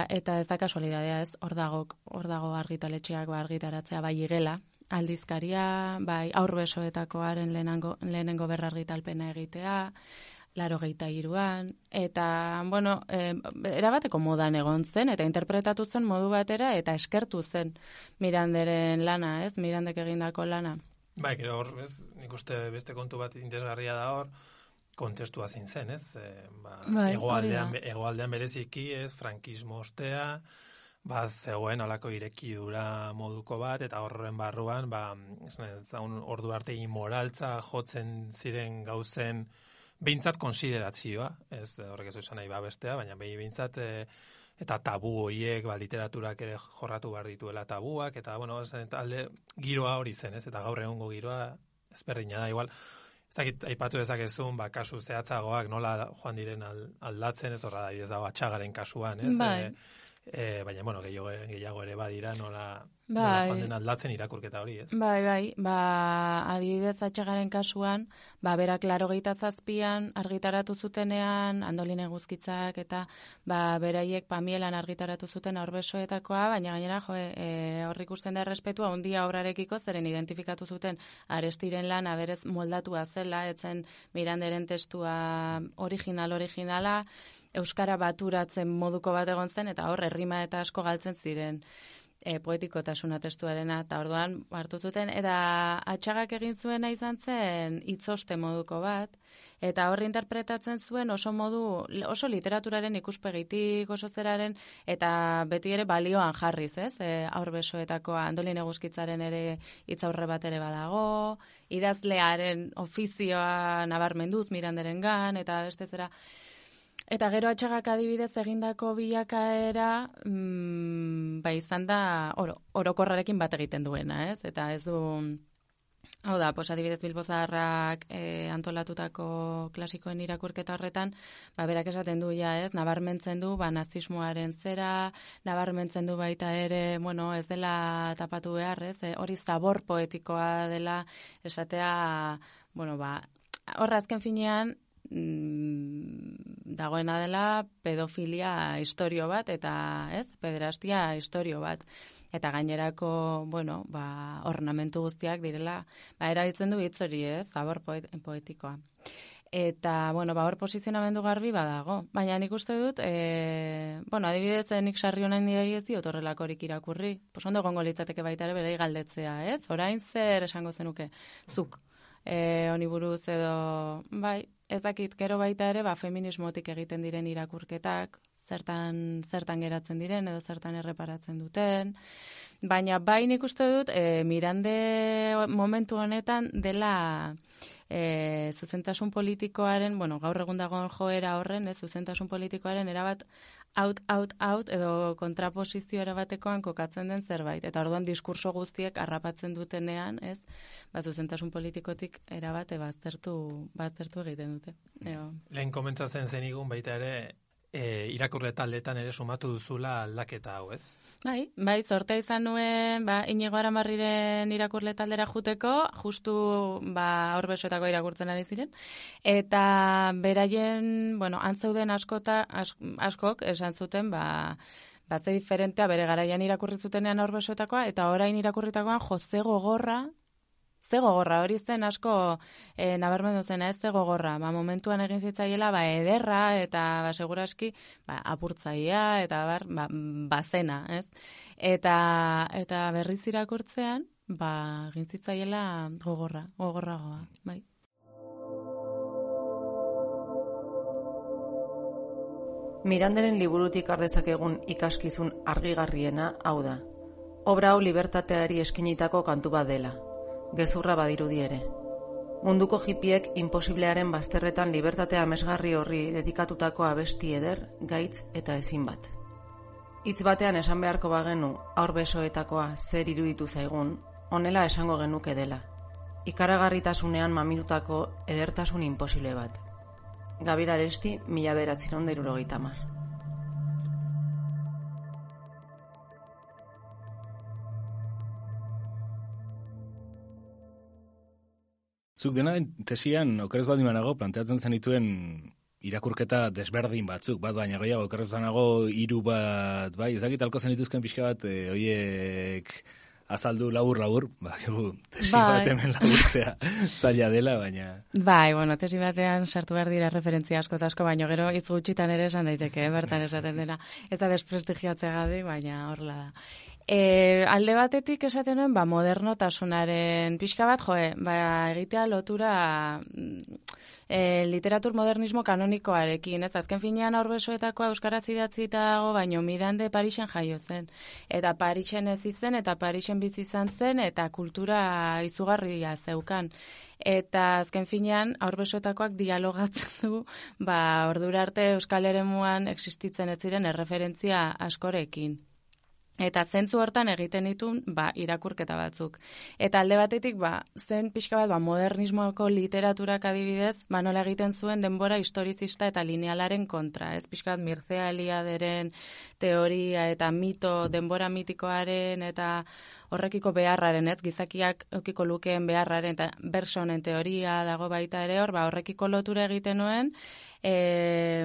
eta ez da kasualidadea, ez, hor dago, hor dago argitaletxeak, ba, argitaratzea bai igela, aldizkaria, bai aurbesoetakoaren lehenengo, lehenengo berrargitalpena egitea, laro geita iruan, eta, bueno, e, erabateko modan egon zen, eta interpretatu zen modu batera, eta eskertu zen Miranderen lana, ez, Mirandek egindako lana. Bai, gero hor, ez, nik uste beste kontu bat interesgarria da hor, kontestua zein zen, ez? E, ba, Bai, egoaldean, hori egoaldean bereziki, ez, frankismo ostea, ba, zegoen alako irekidura moduko bat, eta horren barruan, ba, esan ez, ordu arte imoraltza jotzen ziren gauzen, behintzat konsiderazioa, ez horrek ez esan nahi ba bestea, baina behi behintzat, e, eta tabu hoiek, ba, literaturak ere jorratu behar dituela tabuak, eta, bueno, eta alde, giroa hori zen, ez, eta gaur egungo giroa, ezberdina da, igual, ez dakit, aipatu dezakezun, ba, kasu zehatzagoak nola joan diren al- aldatzen, ez horra da, ez dago atxagaren kasuan, ez? Bai. E, e, baina, bueno, gehiago, gehiago ere badira, nola Bai. joan den aldatzen irakurketa hori, ez? Bai, bai, ba, adibidez atxegaren kasuan, ba, berak laro zazpian argitaratu zutenean, andolin eguzkitzak, eta ba, beraiek pamielan argitaratu zuten aurbesoetakoa, baina gainera, jo, e, hor ikusten da errespetua, ondia obrarekiko, zeren identifikatu zuten arestiren lan, aberez moldatua zela, etzen miranderen testua original-originala, Euskara baturatzen moduko bat egon zen, eta hor, errima eta asko galtzen ziren e, poetikotasuna testuarena, eta orduan hartu zuten, eta atxagak egin zuena izan zen itzoste moduko bat, eta horri interpretatzen zuen oso modu, oso literaturaren ikuspegitik, oso zeraren, eta beti ere balioan jarriz, ez? E, aurbesoetako andolin eguzkitzaren ere hitzaurre bat ere badago, idazlearen ofizioa nabarmenduz miranderen gan, eta beste zera, Eta gero atxagak adibidez egindako bilakaera, mm, ba izan da oro, orokorrarekin bat egiten duena, ez? Eta ez du, hau da, pues adibidez Bilbozarrak e, antolatutako klasikoen irakurketa horretan, ba berak esaten du ja, ez? Nabarmentzen du, ba nazismoaren zera, nabarmentzen du baita ere, bueno, ez dela tapatu behar, ez? E, hori zabor poetikoa dela esatea, bueno, ba, horra azken finean, mm, dagoena dela pedofilia istorio bat eta, ez, pederastia istorio bat. Eta gainerako, bueno, ba, ornamentu guztiak direla, ba, erabiltzen du hitz hori, ez, zabor poet, poetikoa. Eta, bueno, ba, hor posizionamendu garbi badago. Baina nik uste dut, e, bueno, adibidez, eh, nik sarri honen direi ez diot horrelakorik irakurri. Pos ondo gongo litzateke baita ere berei galdetzea, ez? Orain zer esango zenuke, zuk, e, honi buruz edo, bai, ez dakit, gero baita ere, ba, feminismotik egiten diren irakurketak, zertan, zertan geratzen diren edo zertan erreparatzen duten. Baina bai nik uste dut, e, Mirande momentu honetan dela e, zuzentasun politikoaren, bueno, gaur egun dagoen joera horren, ez, zuzentasun politikoaren erabat out, out, out, edo kontraposizio erabatekoan kokatzen den zerbait. Eta orduan diskurso guztiek harrapatzen dutenean, ez, ba, zuzentasun politikotik erabate baztertu, baztertu egiten dute. Eo. Lehen komentatzen zenigun baita ere, e, irakurle taldetan ere sumatu duzula aldaketa hau, ez? Bai, bai, sortea izan nuen, ba, inigo aramarriren irakurle taldera juteko, justu, ba, horbesoetako irakurtzen ari ziren, eta beraien, bueno, antzeuden askota, as, askok, esan zuten, ba, ba, ze diferentea bere garaian irakurri zutenean horbesoetakoa, eta orain irakurritakoan jose gogorra, ze gogorra, hori zen asko e, nabarmendu zena ez ze gogorra, ba, momentuan egin zitzaiela ba, ederra eta ba, seguraski ba, apurtzaia eta bar, ba, bazena, ez? Eta, eta berriz irakurtzean, ba, egin zitzaiela gogorra, gogorragoa, bai. Miranderen liburutik ardezakegun ikaskizun argigarriena hau da. Obra hau libertateari eskinitako kantu bat dela. Gezurra badirudi ere. Munduko hipiek imposiblearen bazterretan libertatea amesgarri horri dedikatutako abesti eder, gaitz eta ezin bat. Hitz batean esan beharko bagenu aur besoetakoa zer iruditu zaigun, honela esango genuke dela. Ikaragarritasunean maminutako edertasun imposible bat. Gabir Aresti, mila beratzen Zuk dena den tesian, okerez badimanago, planteatzen zenituen irakurketa desberdin batzuk, bat baina gehiago, okerez banago hiru bat, bai, ez dakit alko zenituzken pixka bat, e, oiek azaldu labur labur, ba, tesi Bai. bat hemen laburtzea [laughs] zaila dela, baina... Bai, bueno, tesi batean sartu behar dira referentzia asko eta asko, baino gero hitz gutxitan ere esan daiteke, eh, bertan esaten dena. Ez da desprestigiatzeagatik, baina horrela da. E, alde batetik esaten nuen, ba, modernotasunaren pixka bat, joe, ba, egitea lotura mm, e, literatur modernismo kanonikoarekin, ez azken finean aurbesoetakoa euskaraz idatzita dago, baino Mirande Parisen jaio zen. Eta Parisen ez izen, eta Parisen bizi izan zen, eta kultura izugarria zeukan. Eta azken finean, aurbesoetakoak dialogatzen du, ba, ordura arte Euskal Eremuan existitzen ez ziren erreferentzia askorekin. Eta zentzu hortan egiten ditun, ba, irakurketa batzuk. Eta alde batetik, ba, zen pixka bat, ba, modernismoako literaturak adibidez, ba, nola egiten zuen denbora historizista eta linealaren kontra, ez? Pixka bat, Mircea Eliaderen teoria eta mito, denbora mitikoaren eta horrekiko beharraren, ez? Gizakiak eukiko lukeen beharraren eta bersonen teoria dago baita ere hor, ba, horrekiko lotura egiten nuen, e,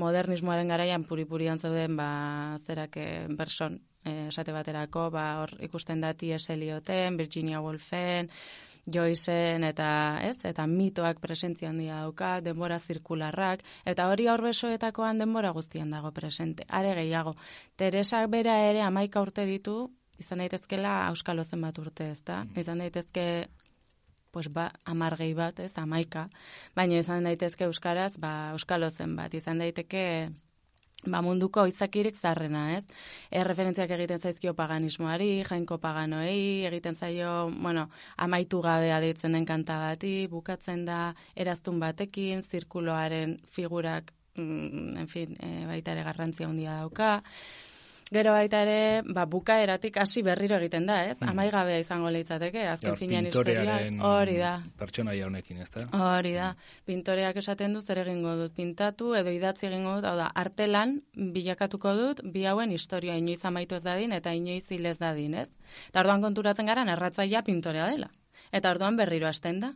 modernismoaren garaian puripurian zeuden, ba, zerak e, berson, esate baterako, ba, hor ikusten da T.S. Elioten, Virginia Woolfen, Joyceen eta, ez, eta mitoak presentzia handia dauka, denbora zirkularrak, eta hori aurbesoetakoan denbora guztian dago presente. Are gehiago, Teresak bera ere amaika urte ditu, izan daitezkela auskalo zenbat urte, ez da? Izan daitezke pues ba, amargei bat, ez, amaika, baina izan daitezke euskaraz, ba, euskalo zenbat, izan daiteke ba, munduko izakirik zarrena, ez? E, referentziak egiten zaizkio paganismoari, jainko paganoei, egiten zaio, bueno, amaitu gabea deitzen den kanta bati, bukatzen da eraztun batekin, zirkuloaren figurak, mm, en fin, e, baita ere garrantzia handia dauka. Gero baita ere, ba, bukaeratik hasi berriro egiten da, ez? Mm. Amaigabea izango litzateke, azken Hor, finean historia, hori da. Pertsonaia honekin, ez da? Hori da, pintoreak esaten du zer egingo dut, pintatu edo idatzi egingo dut, hau da, artelan bilakatuko dut bi hauen historia inoiz amaitu ez dadin eta inoiz hil ez dadin, ez? Eta orduan konturatzen gara narratzailea pintorea dela. Eta orduan berriro hasten da.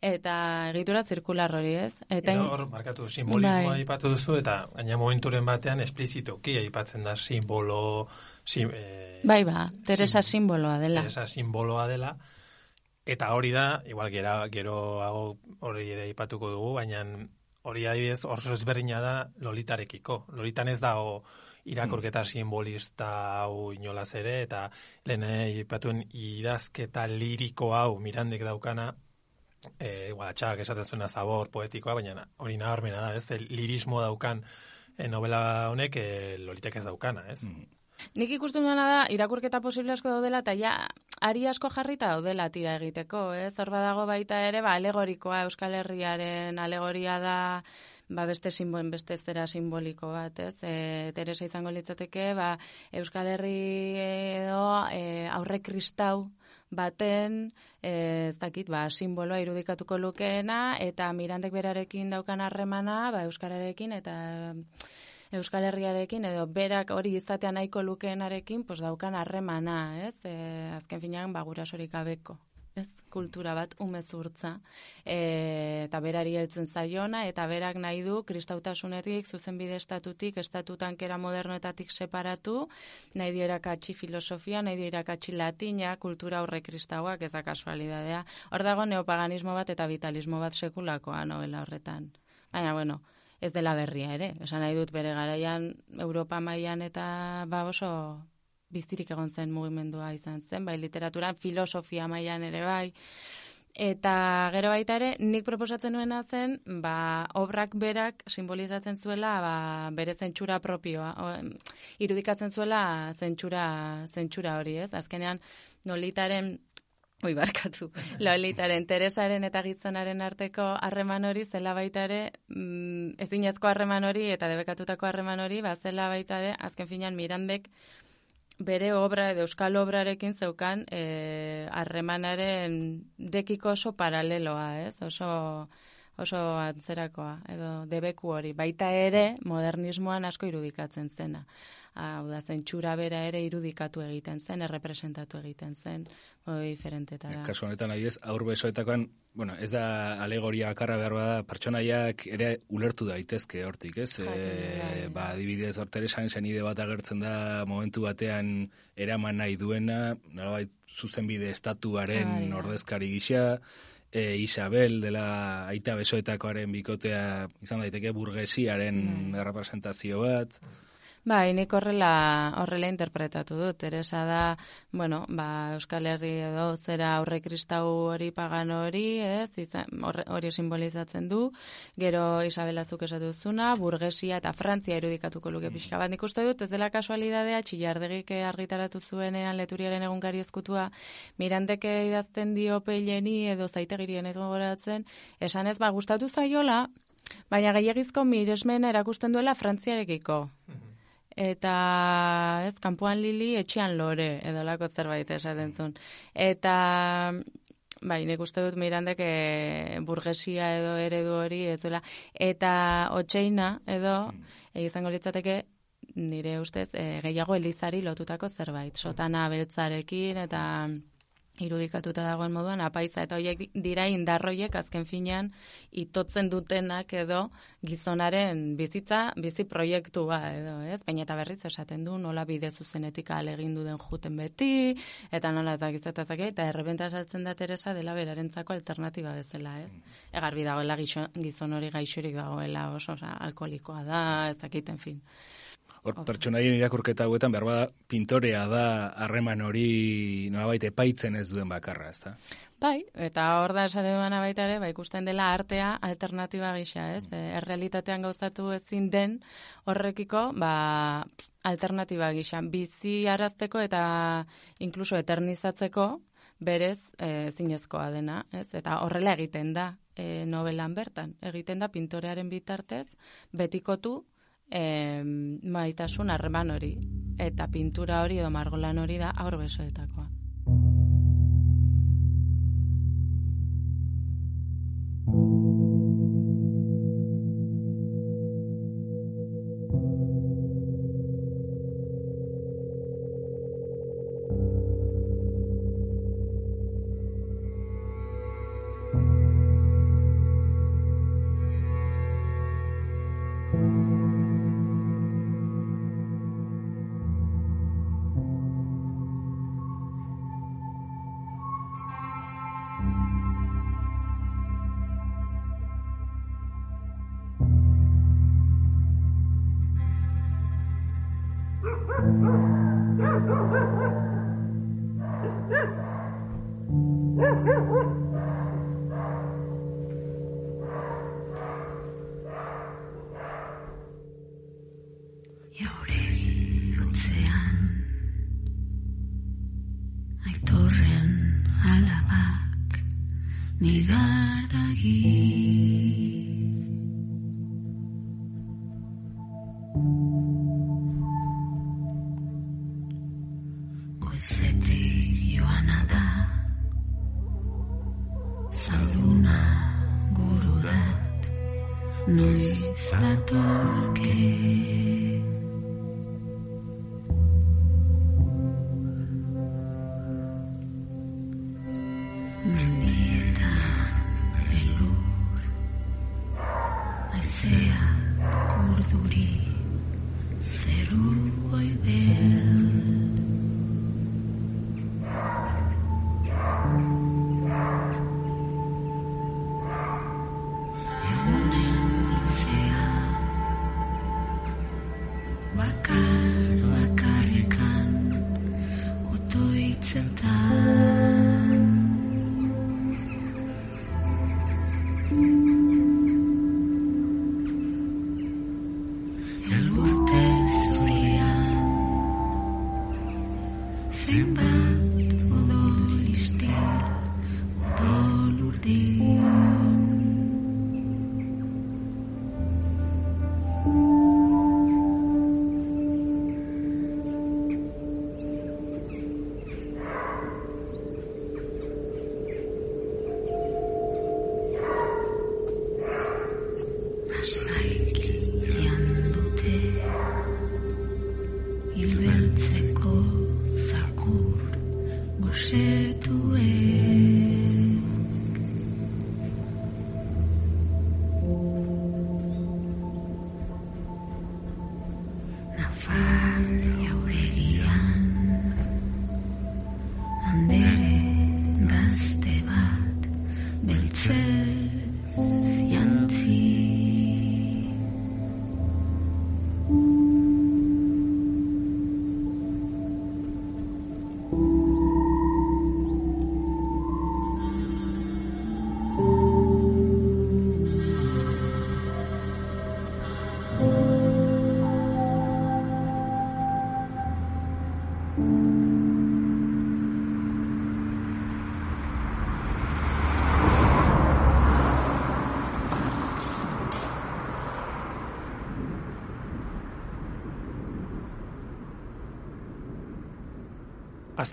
Eta egitura zirkular hori, ez? Eta hor, markatu, simbolismoa Bai. aipatu duzu, eta gaina momenturen batean esplizitoki aipatzen da simbolo, sim, eh, bai ba, Teresa Sim- simboloa dela. esa simboloa dela, eta hori da, igual gera, geroago hori ere aipatuko dugu, baina hori adibidez oso ezberdina da lolitarekiko. Lolitan ez dago irakurketa simbolista hau inolaz ere, eta lehen aipatuen idazketa liriko hau mirandek daukana, e, igual, atxak esaten zuena zabor poetikoa, baina hori nabarmena da, ez? El lirismo daukan e, novela honek e, lolitek ez daukana, ez? Mm. Nik ikusten duena da, irakurketa posible asko daudela, eta ja, ari asko jarrita daudela tira egiteko, ez? Hor badago baita ere, ba, alegorikoa, Euskal Herriaren alegoria da, ba, beste simboen, beste zera simboliko bat, ez? E, Teresa izango litzateke, ba, Euskal Herri edo e, aurre kristau baten, e, ez dakit, ba, simboloa irudikatuko lukeena, eta Mirandek berarekin daukan harremana, ba, Euskararekin, eta Euskal Herriarekin edo berak hori izatea nahiko lukeenarekin pues daukan harremana, ez? E, azken finean ba gurasorik gabeko, ez? Kultura bat umezurtza. E, eta berari heltzen zaiona eta berak nahi du kristautasunetik zuzenbide estatutik estatutan kera modernoetatik separatu, nahi dio irakatsi filosofia, nahi dio irakatsi latina, kultura aurre kristauak ez da kasualidadea. Hor dago neopaganismo bat eta vitalismo bat sekulakoa novela horretan. Baina, bueno, ez dela berria ere. Esan nahi dut bere garaian Europa mailan eta ba oso biztirik egon zen mugimendua izan zen, bai literaturan, filosofia mailan ere bai. Eta gero baita ere, nik proposatzen nuena zen, ba, obrak berak simbolizatzen zuela ba, bere zentsura propioa. O, irudikatzen zuela zentsura, zentsura hori, ez? Azkenean, nolitaren Oi, barkatu. [laughs] Lolitaren, Teresaren eta gizonaren arteko harreman hori zela baita ere, mm, ezinezko harreman hori eta debekatutako harreman hori, ba, zela baita ere, azken finean Mirandek bere obra edo euskal obrarekin zeukan eh, harremanaren dekiko oso paraleloa, ez? Oso oso antzerakoa, edo debeku hori. Baita ere, modernismoan asko irudikatzen zena. Hau da, zen txura bera ere irudikatu egiten zen, errepresentatu egiten zen, modu diferentetara. Kasu honetan nahi ez, aur besoetakoan, bueno, ez da alegoria bakarra behar bada, pertsonaiak ere ulertu daitezke hortik, ez? Jakin, E, bai, ba, adibidez, hortere esan zenide bat agertzen da momentu batean eraman nahi duena, nolabait zuzenbide estatuaren bai. ordezkari gisa, e, Isabel dela aita besoetakoaren bikotea izan daiteke burgesiaren Bai. representazio bat. Bai, nik horrela, horrela interpretatu dut. Teresa da, bueno, ba, Euskal Herri edo zera aurre kristau hori pagan hori, ez, izan, hori simbolizatzen du. Gero Isabela zuk esatu duzuna, burgesia eta Frantzia irudikatuko luke pixka bat. Nik uste dut, ez dela kasualidadea, txillardegik argitaratu zuenean leturiaren egunkari ezkutua, mirandeke idazten dio peileni edo zaitegirien ez gogoratzen, esan ez ba gustatu zaiola, baina gehiagizko miresmena erakusten duela Frantziarekiko. Eta, ez, kanpoan lili, etxean lore, edo lako zerbait esaten zuen. Eta, bai, nik uste dut mirandek e, burgesia edo eredu hori, ez duela. Eta, otxeina edo, e, izango litzateke, nire ustez, e, gehiago elizari lotutako zerbait. Sotana beltzarekin, eta irudikatuta dagoen moduan, apaiza eta horiek dira indarroiek azken finean itotzen dutenak edo gizonaren bizitza, bizi proiektua edo, ez? Baina eta berriz esaten du nola bide zuzenetik alegin den juten beti, eta nola eta zake, eta errebenta saltzen da Teresa dela berarentzako alternatiba bezala, ez? Egarbi dagoela gizon hori gaixorik dagoela oso, oza, alkoholikoa da, ez dakit, en fin. Hor, pertsonaien irakurketa hauetan, behar bada, pintorea da harreman hori nolabait epaitzen ez duen bakarra, ezta? Bai, eta hor da esate duana baita ere, ba, ikusten dela artea alternatiba gisa, ez? E, errealitatean gauzatu ezin den horrekiko, ba, alternatiba gisa. Bizi arazteko eta inkluso eternizatzeko berez e, zinezkoa dena, ez? Eta horrela egiten da e, novelan bertan. Egiten da pintorearen bitartez, betikotu e, maitasun harreman hori. Eta pintura hori edo margolan hori da aur besoetakoa. sea Kurduri, Cerul Goibel.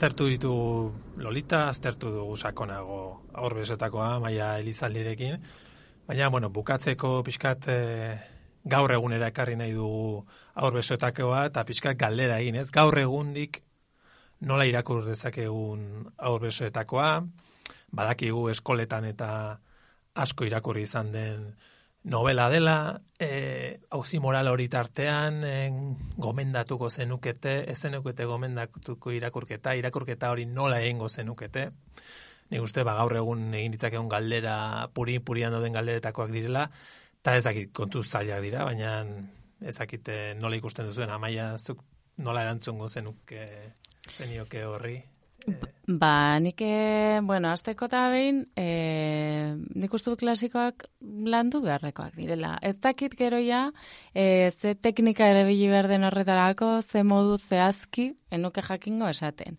Aztertu ditu Lolita, aztertu dugu sakonago aurbesotakoa, maia elizaldirekin. Baina, bueno, bukatzeko pixkat e, gaur egunera ekarri nahi dugu aurbesotakoa eta pixkat galdera egin, ez? Gaur egundik nola irakur dezakegun aurbesoetakoa, badakigu eskoletan eta asko irakurri izan den novela dela, e, hauzi moral hori tartean, e, gomendatuko zenukete, ez zenukete gomendatuko irakurketa, irakurketa hori nola egingo zenukete. Ni uste ba gaur egun egin ditzakegun galdera, puri purian dauden galderetakoak direla, eta ez dakit kontu zailak dira, baina ez dakit eh, nola ikusten duzuen, amaia zuk nola erantzungo zenuke zenioke horri. Ba, nik, eh, bueno, azteko eta behin, e, nik uste klasikoak landu beharrekoak direla. Ez dakit geroia, e, ze teknika erabili behar den horretarako, ze modu zehazki, enuke jakingo esaten.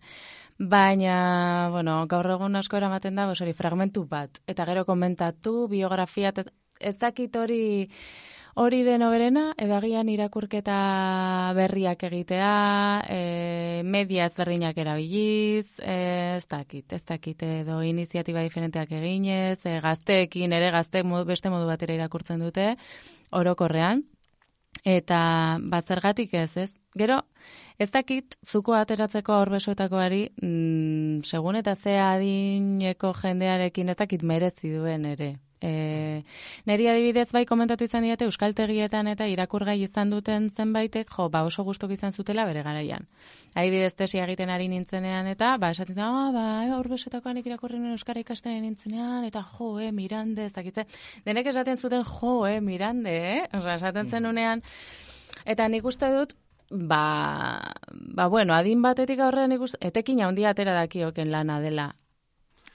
Baina, bueno, gaur egun asko eramaten da, hori fragmentu bat. Eta gero komentatu, biografia, ez dakit hori hori den oberena, edagian irakurketa berriak egitea, e, media ezberdinak erabiliz, e, ez dakit, ez dakit edo iniziatiba diferenteak eginez, e, gazteekin ere modu, beste modu batera irakurtzen dute, orokorrean, eta bazergatik ez, ez? Gero, ez dakit, zuko ateratzeko horbesoetakoari, mm, segun eta ze adineko jendearekin ez dakit merezi duen ere. E, neri adibidez bai komentatu izan diate euskaltegietan eta irakurgai izan duten zenbaitek, jo, ba oso gustok izan zutela bere garaian. Adibidez tesia egiten ari nintzenean eta, ba, esaten da, ah, ba, horbesetakoan irakurri nuen euskara ikasten nintzenean, eta jo, eh, mirande, ez dakitze. Denek esaten zuten, jo, eh, mirande, eh? Osa, esaten zenunean, Eta nik uste dut, ba, ba bueno, adin batetik aurrean nik uste, etekin handia atera dakioken lana dela.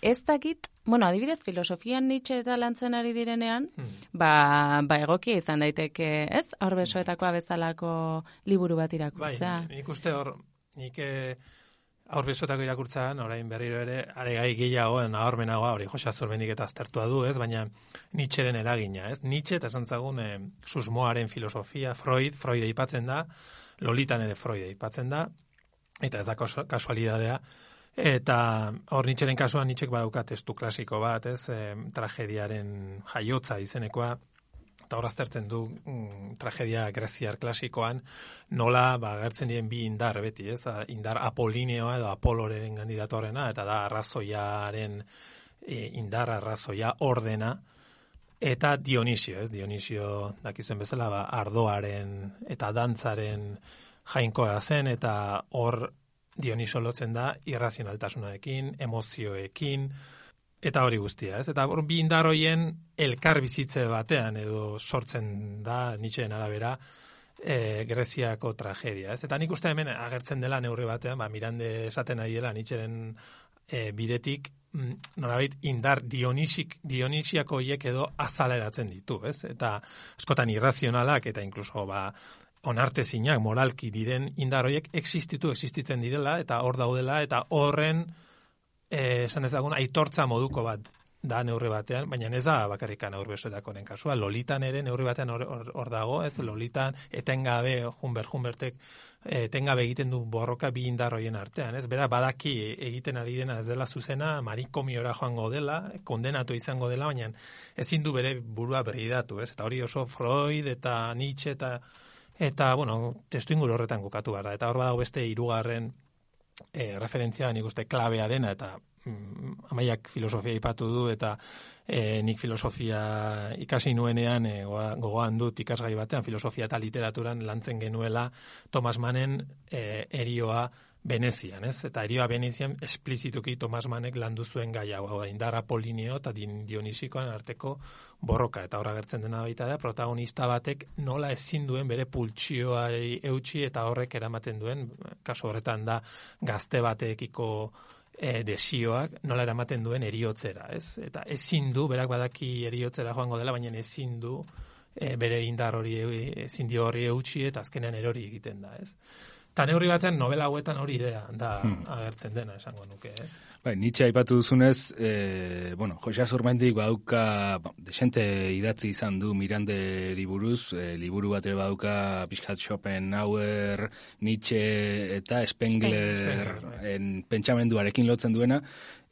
Ez dakit, bueno, adibidez, filosofian Nietzsche eta lantzen ari direnean, ba, ba egokia izan daiteke, ez? Horbesoetakoa bezalako liburu bat Bai, irakurtzea. nik uste hor, nik eh, aurbesotako irakurtzan, orain berriro ere, are gai gehiago, nahormenagoa, hori Jose Azurmendik eta aztertua du, ez, baina Nietzscheren eragina, ez? Nietzsche eta esan zagun, eh, susmoaren filosofia, Freud, Freud aipatzen da, Lolitan ere Freud aipatzen da, eta ez da kasu- kasualidadea, eta hor Nietzscheren kasuan Nietzschek badauka testu klasiko bat, ez, eh, tragediaren jaiotza izenekoa, eta hor aztertzen du mm, tragedia greziar klasikoan nola ba, agertzen diren bi indar beti, ez? Indar apolineoa edo apoloren kandidatorena, eta da arrazoiaren e, indar arrazoia ordena, eta Dionisio, ez? Dionisio dakizuen bezala ba, ardoaren eta dantzaren jainkoa zen, eta hor Dionisio lotzen da irrazionaltasunarekin, emozioekin, Eta hori guztia, ez? Eta hor, bi indar hoien elkar bizitze batean edo sortzen da Nietzscheen arabera e, Greziako tragedia, ez? Eta nik uste hemen agertzen dela neurri batean, ba, Mirande esaten ari dela Nietzscheren e, bidetik, mm, nolabait indar dionisik, dionisiako hiek edo azaleratzen ditu, ez? Eta askotan irrazionalak eta inkluso ba, onartezinak moralki diren indar horiek existitu, existitzen direla, eta hor daudela, eta horren eh, esan ezagun aitortza moduko bat da neurri batean, baina ez da bakarrikan aurbesoetakoren kasua. Lolitan ere neurri batean hor, hor, dago, ez Lolitan etengabe Humber Humbertek etengabe egiten du borroka bi indar hoien artean, ez? Bera badaki egiten ari dena ez dela zuzena, marikomiora joango dela, kondenatu izango dela, baina ezin du bere burua berridatu, ez? Eta hori oso Freud eta Nietzsche eta eta bueno, testu inguru horretan kokatu gara. Eta hor badago beste hirugarren e, referentzia nik uste klabea dena eta mm, amaiak filosofia ipatu du eta e, nik filosofia ikasi nuenean e, gogoan dut ikasgai batean filosofia eta literaturan lantzen genuela Thomas Mannen e, erioa Venezian, ez? Eta erioa Venezian esplizituki Thomas Mannek landu zuen gai hau, da indarra polinio eta dionisikoan arteko borroka. Eta horra gertzen dena baita da, protagonista batek nola ezin duen bere pultsioari eutxi eta horrek eramaten duen, kasu horretan da gazte batekiko e, desioak nola eramaten duen eriotzera, ez? Eta ezin du, berak badaki eriotzera joango dela, baina ezin du e, bere indar hori ezin dio horri eutxi eta azkenean erori egiten da, ez? Eta neurri batean novela hauetan hori idea da hmm. agertzen dena esango nuke, ez? Bai, Nietzsche aipatu duzunez, e, bueno, Jose Azurmendik badauka, ba, desente idatzi izan du Mirande buruz, e, liburu bat ere badauka Piskat Schopenhauer, Nietzsche eta Spengler, Spengler bai. en pentsamenduarekin lotzen duena,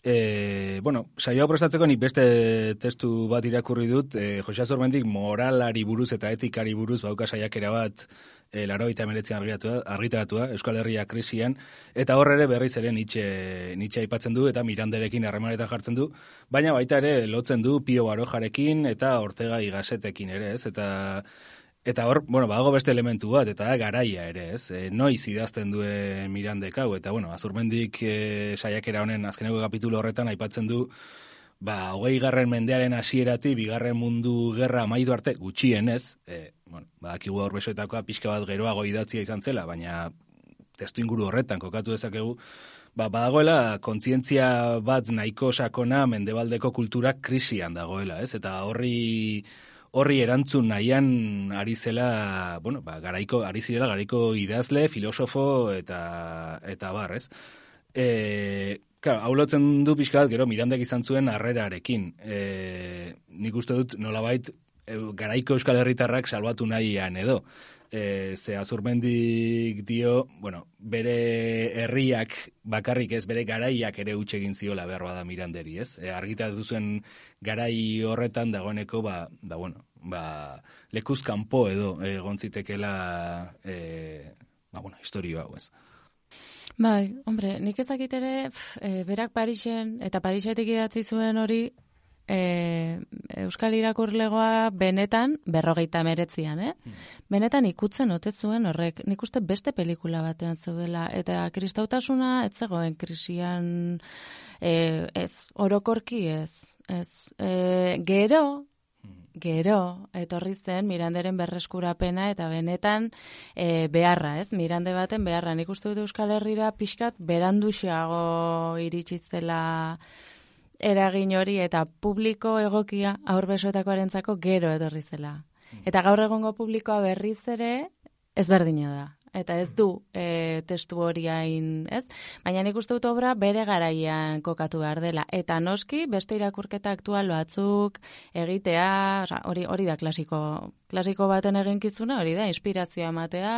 E, bueno, saioa prestatzeko nik beste testu bat irakurri dut, e, Jose Azurmendik moralari buruz eta etikari buruz bauka saiakera bat e, eh, laro eta emeretzean argitaratua, Euskal Herria krisian, eta horre ere berriz ere nitxe, nitxe aipatzen du, eta miranderekin harremanetan jartzen du, baina baita ere lotzen du Pio Barojarekin eta Ortega Igasetekin ere, ez? Eta Eta hor, bueno, badago beste elementu bat, eta garaia ere, ez? E, noiz idazten duen Mirandek hau, eta, bueno, azurmendik e, saiakera honen azkeneko kapitulo horretan aipatzen du, ba, hogei garren mendearen hasierati bigarren mundu gerra amaitu arte, gutxien ez, e, bueno, badakigu hor besoetakoa pixka bat geroago idatzia izan zela, baina testu inguru horretan kokatu dezakegu, ba, badagoela kontzientzia bat nahiko sakona mendebaldeko kultura krisian dagoela, ez? Eta horri horri erantzun nahian ari zela, bueno, ba, garaiko, ari zirela garaiko idazle, filosofo eta, eta bar, ez? E, Claro, hau lotzen du pixka bat, gero, Mirandek izan zuen harrerarekin. E, nik uste dut, nolabait, e, garaiko euskal herritarrak salbatu nahian edo. E, ze azurmendik dio, bueno, bere herriak bakarrik ez, bere garaiak ere utxe egin ziola behar bada Miranderi, ez? E, argita duzuen garai horretan dagoeneko, ba, ba bueno, ba, lekuz kanpo edo egon zitekela, e, ba, bueno, historio hau, ez? Bai, hombre, nik ezakit ere, e, berak Parisen, eta Parisetik idatzi zuen hori, e, Euskal Irakurlegoa benetan, berrogeita meretzian, eh? Hmm. Benetan ikutzen ote zuen horrek, nik uste beste pelikula batean zeudela, eta kristautasuna ez zegoen krisian, e, ez, orokorki ez, ez, e, gero, Gero, etorri zen Miranderen berreskurapena eta benetan e, beharra, ez? Mirande baten beharra. Nik uste dut Euskal Herrira pixkat beranduxeago iritsi zela eragin hori eta publiko egokia aurbesoetakoarentzako gero etorri zela. Mm. Eta gaur egongo publikoa berriz ere ezberdina da eta ez du e, testu hori hain, ez? Baina nik uste dut obra bere garaian kokatu behar dela. Eta noski, beste irakurketa aktual batzuk egitea, hori, hori da klasiko, klasiko baten eginkizuna, hori da, inspirazioa ematea,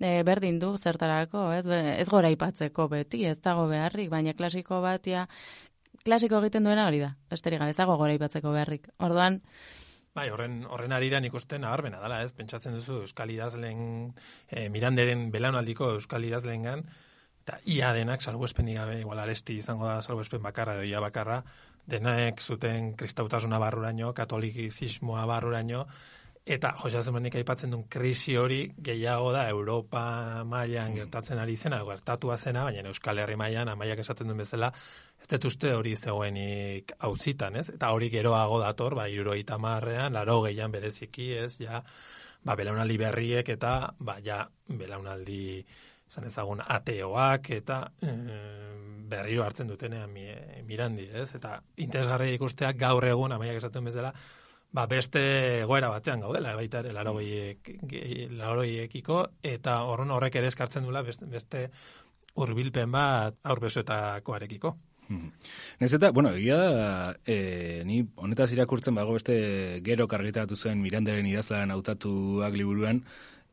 e, berdin du zertarako, ez? Ez gora ipatzeko beti, ez dago beharrik, baina klasiko batia, klasiko egiten duena hori da, besterik ez dago gora ipatzeko beharrik. Orduan, Bai, horren, horren arira nik uste nabarbena dela, ez? Pentsatzen duzu Euskal Idazlen, e, Miranderen belaunaldiko Euskal Idazlen gan, eta ia denak salbuespenik gabe, igual aresti izango da salbuespen bakarra, edo ia bakarra, denak zuten kristautasuna barruraino, katolikizismoa barruraino, Eta Jose Azemanik aipatzen duen krisi hori gehiago da Europa mailan mm. gertatzen ari zena, gertatua zena, baina Euskal Herri mailan amaiak esaten duen bezala, ez dut uste hori zegoenik hauzitan, ez? Eta hori geroago dator, ba, iruro itamarrean, laro gehian bereziki, ez? Ja, ba, belaunaldi berriek eta, ba, ja, belaunaldi, zan ezagun, ateoak eta mm, berriro hartzen dutenean mirandi, ez? Eta interesgarri ikusteak gaur egun, amaiak esaten bezala, ba, beste goera batean gaudela, baita ere, laroiekiko, eta horren horrek ere eskartzen dula beste, beste urbilpen bat aurbezuetakoarekiko. Nez eta, bueno, egia da, e, ni honetaz irakurtzen bago beste gero kargetatu zuen Miranderen idazlaren hautatuak liburuan,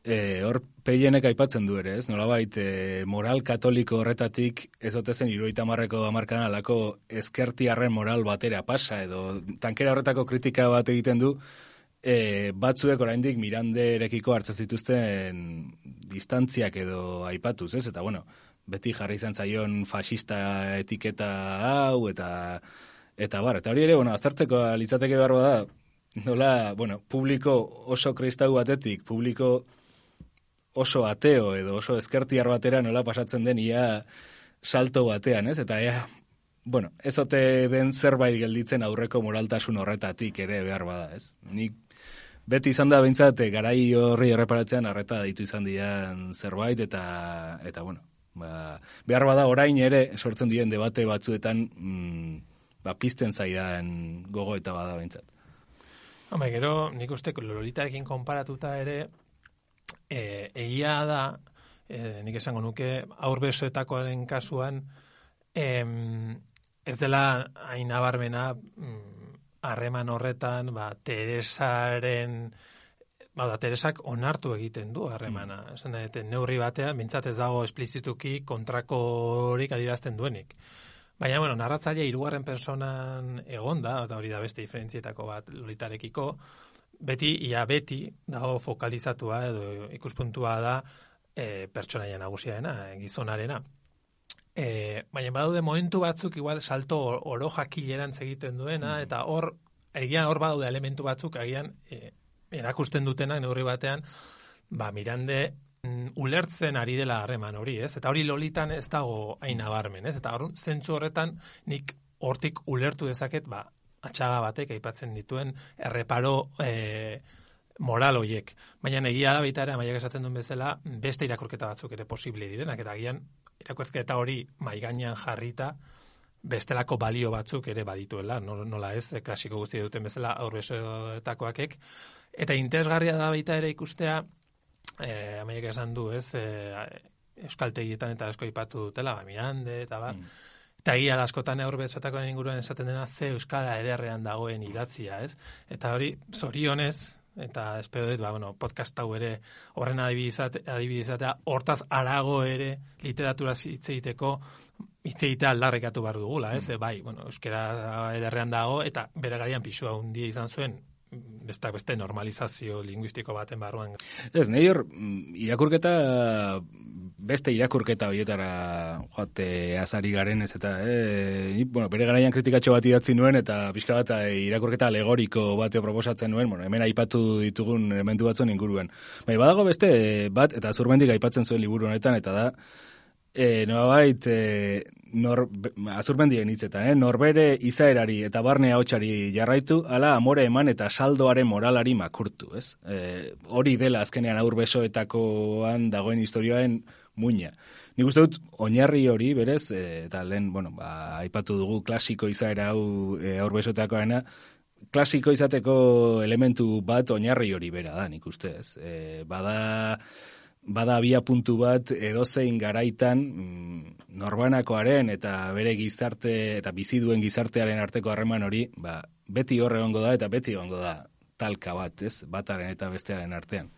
e, hor peienek aipatzen du ere, ez? Nolabait, e, moral katoliko horretatik ez ote zen iruita marreko amarkan alako ezkertiarren moral batera pasa, edo tankera horretako kritika bat egiten du, e, batzuek oraindik Miranderekiko hartzen zituzten distantziak edo aipatuz, ez? Eta bueno, beti jarri izan zaion fascista etiketa hau eta eta bar, eta hori ere, bueno, aztertzeko litzateke behar da, nola, bueno, publiko oso kristau batetik, publiko oso ateo edo oso ezkertiar batera nola pasatzen den ia salto batean, ez? Eta ea, bueno, ez ote den zerbait gelditzen aurreko moraltasun horretatik ere behar bada, ez? Nik beti izan da behintzat garai horri erreparatzean arreta ditu izan dian zerbait eta eta bueno, ba, behar bada orain ere sortzen diren debate batzuetan mm, ba, pizten zaidan gogo eta bada behintzat. Home, gero, nik uste lolitarekin konparatuta ere, e, egia da, e, nik esango nuke, aurbesoetakoaren kasuan, em, ez dela hain abarmena mm, harreman horretan, ba, Teresaren, ba, da, Teresak onartu egiten du harremana. Mm. Esan da, neurri batean, bintzat ez dago esplizituki kontrakorik adirazten duenik. Baina, bueno, narratzaile hirugarren personan egonda, eta hori da beste diferentzietako bat lolitarekiko, beti, ia beti, dago fokalizatua edo ikuspuntua da e, pertsonaia nagusiaena, gizonarena. E, baina badaude momentu batzuk igual salto oro jakileran egiten duena, Mm. eta hor, egian hor badaude elementu batzuk, agian e, erakusten dutenak neurri batean, ba, mirande mm, ulertzen ari dela harreman hori, ez? Eta hori lolitan ez dago hain nabarmen, ez? Eta hor, zentzu horretan nik hortik ulertu dezaket, ba, atxaga batek aipatzen dituen erreparo e, moral hoiek. Baina egia da baita ere, amaiak esaten duen bezala, beste irakurketa batzuk ere posible direnak, eta agian irakurketa hori maigainan jarrita, bestelako balio batzuk ere badituela, no- nola ez, klasiko guzti duten bezala aurbesoetakoakek. Eta interesgarria da baita ere ikustea, e, amaiak esan du, ez, e, euskaltegietan eta asko ipatu dutela, ba, Mirande, eta ba, Mm. Eta egia askotan aurbezotakoen inguruan esaten dena ze euskara ederrean dagoen idatzia, ez? Eta hori zorionez eta espero dut, ba, bueno, podcast hau ere horren adibidizate, adibidizatea, hortaz arago ere literatura hitz egiteko hitz egitea aldarrekatu behar dugula, ez? E, bai, bueno, euskara ederrean dago eta bere garaian pisua handia izan zuen besteak beste normalizazio linguistiko baten barruan. Ez, nahi hor, mm, irakurketa, beste irakurketa horietara joate azari garen ez eta, e, bueno, bere garaian kritikatxo bat idatzi nuen eta pixka bat e, irakurketa alegoriko bateo proposatzen nuen, bueno, hemen aipatu ditugun elementu batzuen inguruan. Bai, badago beste bat, eta zurmendik aipatzen zuen liburu honetan, eta da, e, nolabait, e, nor, azurmendiren hitzetan, eh? norbere izaerari eta barne ahotsari jarraitu, ala amore eman eta saldoaren moralari makurtu, ez? E, hori dela azkenean aurbesoetakoan dagoen historioaren muina. Nik uste dut, oinarri hori, berez, e, eta lehen, bueno, ba, aipatu dugu klasiko izaera hau e, aurbesoetakoarena, klasiko izateko elementu bat oinarri hori bera da, nik uste ez. E, bada, bada abia puntu bat edozein garaitan mm, norbanakoaren eta bere gizarte eta bizi duen gizartearen arteko harreman hori, ba, beti hor egongo da eta beti egongo da talka bat, ez? Bataren eta bestearen artean.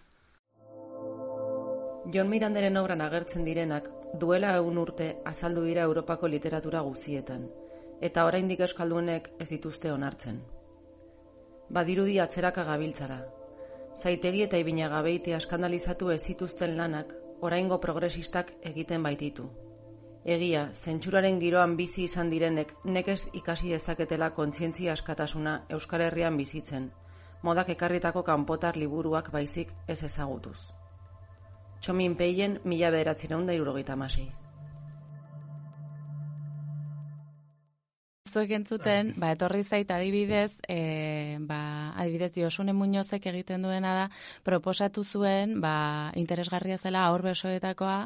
Jon Miranderen obran agertzen direnak duela egun urte azaldu dira Europako literatura guzietan, eta oraindik euskaldunek ez dituzte onartzen. Badirudi atzeraka gabiltzara. Zaitegi eta ibina gabeite askandalizatu ez zituzten lanak, oraingo progresistak egiten baititu. Egia, zentsuraren giroan bizi izan direnek nekez ikasi dezaketela kontzientzia askatasuna Euskal Herrian bizitzen, modak ekarritako kanpotar liburuak baizik ez ezagutuz. Txomin peien mila bederatzen da irurogeita amasei. Zuek entzuten, ba, etorri zait adibidez, e, ba, adibidez Josune Muñozek egiten duena da, proposatu zuen, ba, interesgarria zela aur besoetakoa,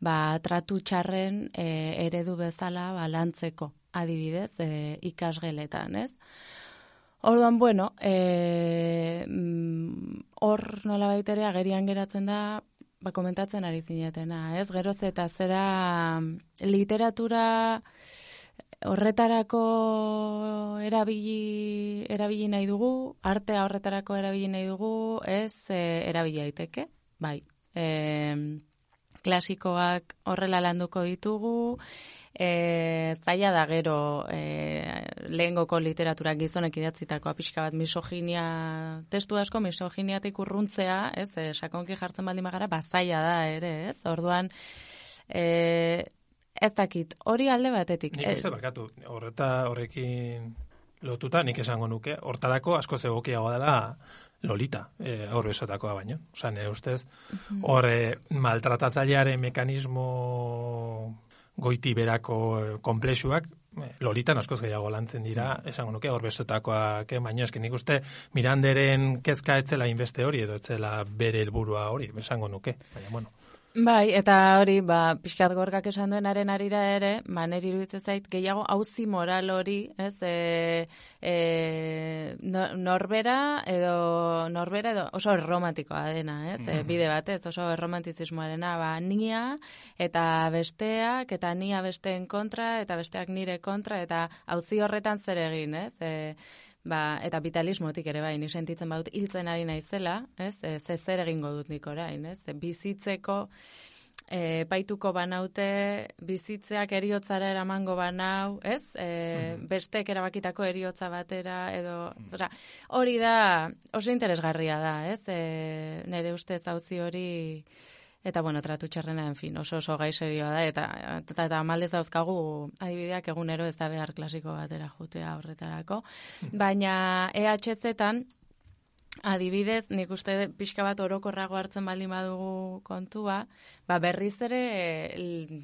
ba, tratu txarren e, eredu bezala ba, lantzeko, adibidez, e, ikasgeletan, ez? Orduan, bueno, e, mm, hor nola baitere agerian geratzen da, ba, komentatzen ari zinetena, ez? Geroz eta zera literatura horretarako erabili, erabili nahi dugu, artea horretarako erabili nahi dugu, ez e, erabili daiteke, bai. E, klasikoak horrela landuko ditugu, e, zaila da gero e, lehengoko literatura gizonek idatzitakoa pixka bat misoginia, testu asko misoginiatik urruntzea, ez, e, sakonki jartzen baldin magara, bazaila da ere, ez, orduan, e, ez dakit, hori alde batetik. Nik uste bakatu, horreta horrekin lotuta, nik esango nuke, hortarako asko zegokiagoa dela Lolita, e, hor besotakoa baino. Osa, nire ustez, hor maltratatzailearen mekanismo goiti berako e, komplexuak, e, Lolitan askoz gehiago lantzen dira, esango nuke, hor besotakoak, eh, baino, esken nik uste, Miranderen kezka etzela inbeste hori, edo etzela bere helburua hori, esango nuke. Baina, bueno, Bai, eta hori, ba, pixkat gorkak esan duenaren arira ere, maneri iruditzen zait, gehiago auzi moral hori, ez, e, e, no- norbera edo, norbera edo oso erromantikoa dena, ez, e, bide batez, oso erromantizismoarena, ba, nia eta besteak, eta nia besteen kontra, eta besteak nire kontra, eta auzi horretan zer egin, ez, e, Ba, eta vitalismotik ere bai, ni sentitzen badut hiltzen ari naizela, ez? Ze zer egingo dut nik orain, ez? Bizitzeko e, paituko banaute, bizitzeak eriotzara eramango banau, ez? E, bestek erabakitako eriotza batera, edo, osea, hori da, oso interesgarria da, ez? E, nire ustez hauzi hori, Eta, bueno, tratu txarrena, en fin, oso oso gai serioa da, eta, eta, eta malez dauzkagu adibideak egunero ez da behar klasiko batera jutea horretarako. Baina EHZ-etan, adibidez, nik uste pixka bat orokorrago hartzen baldin badugu kontua, ba berriz ere l-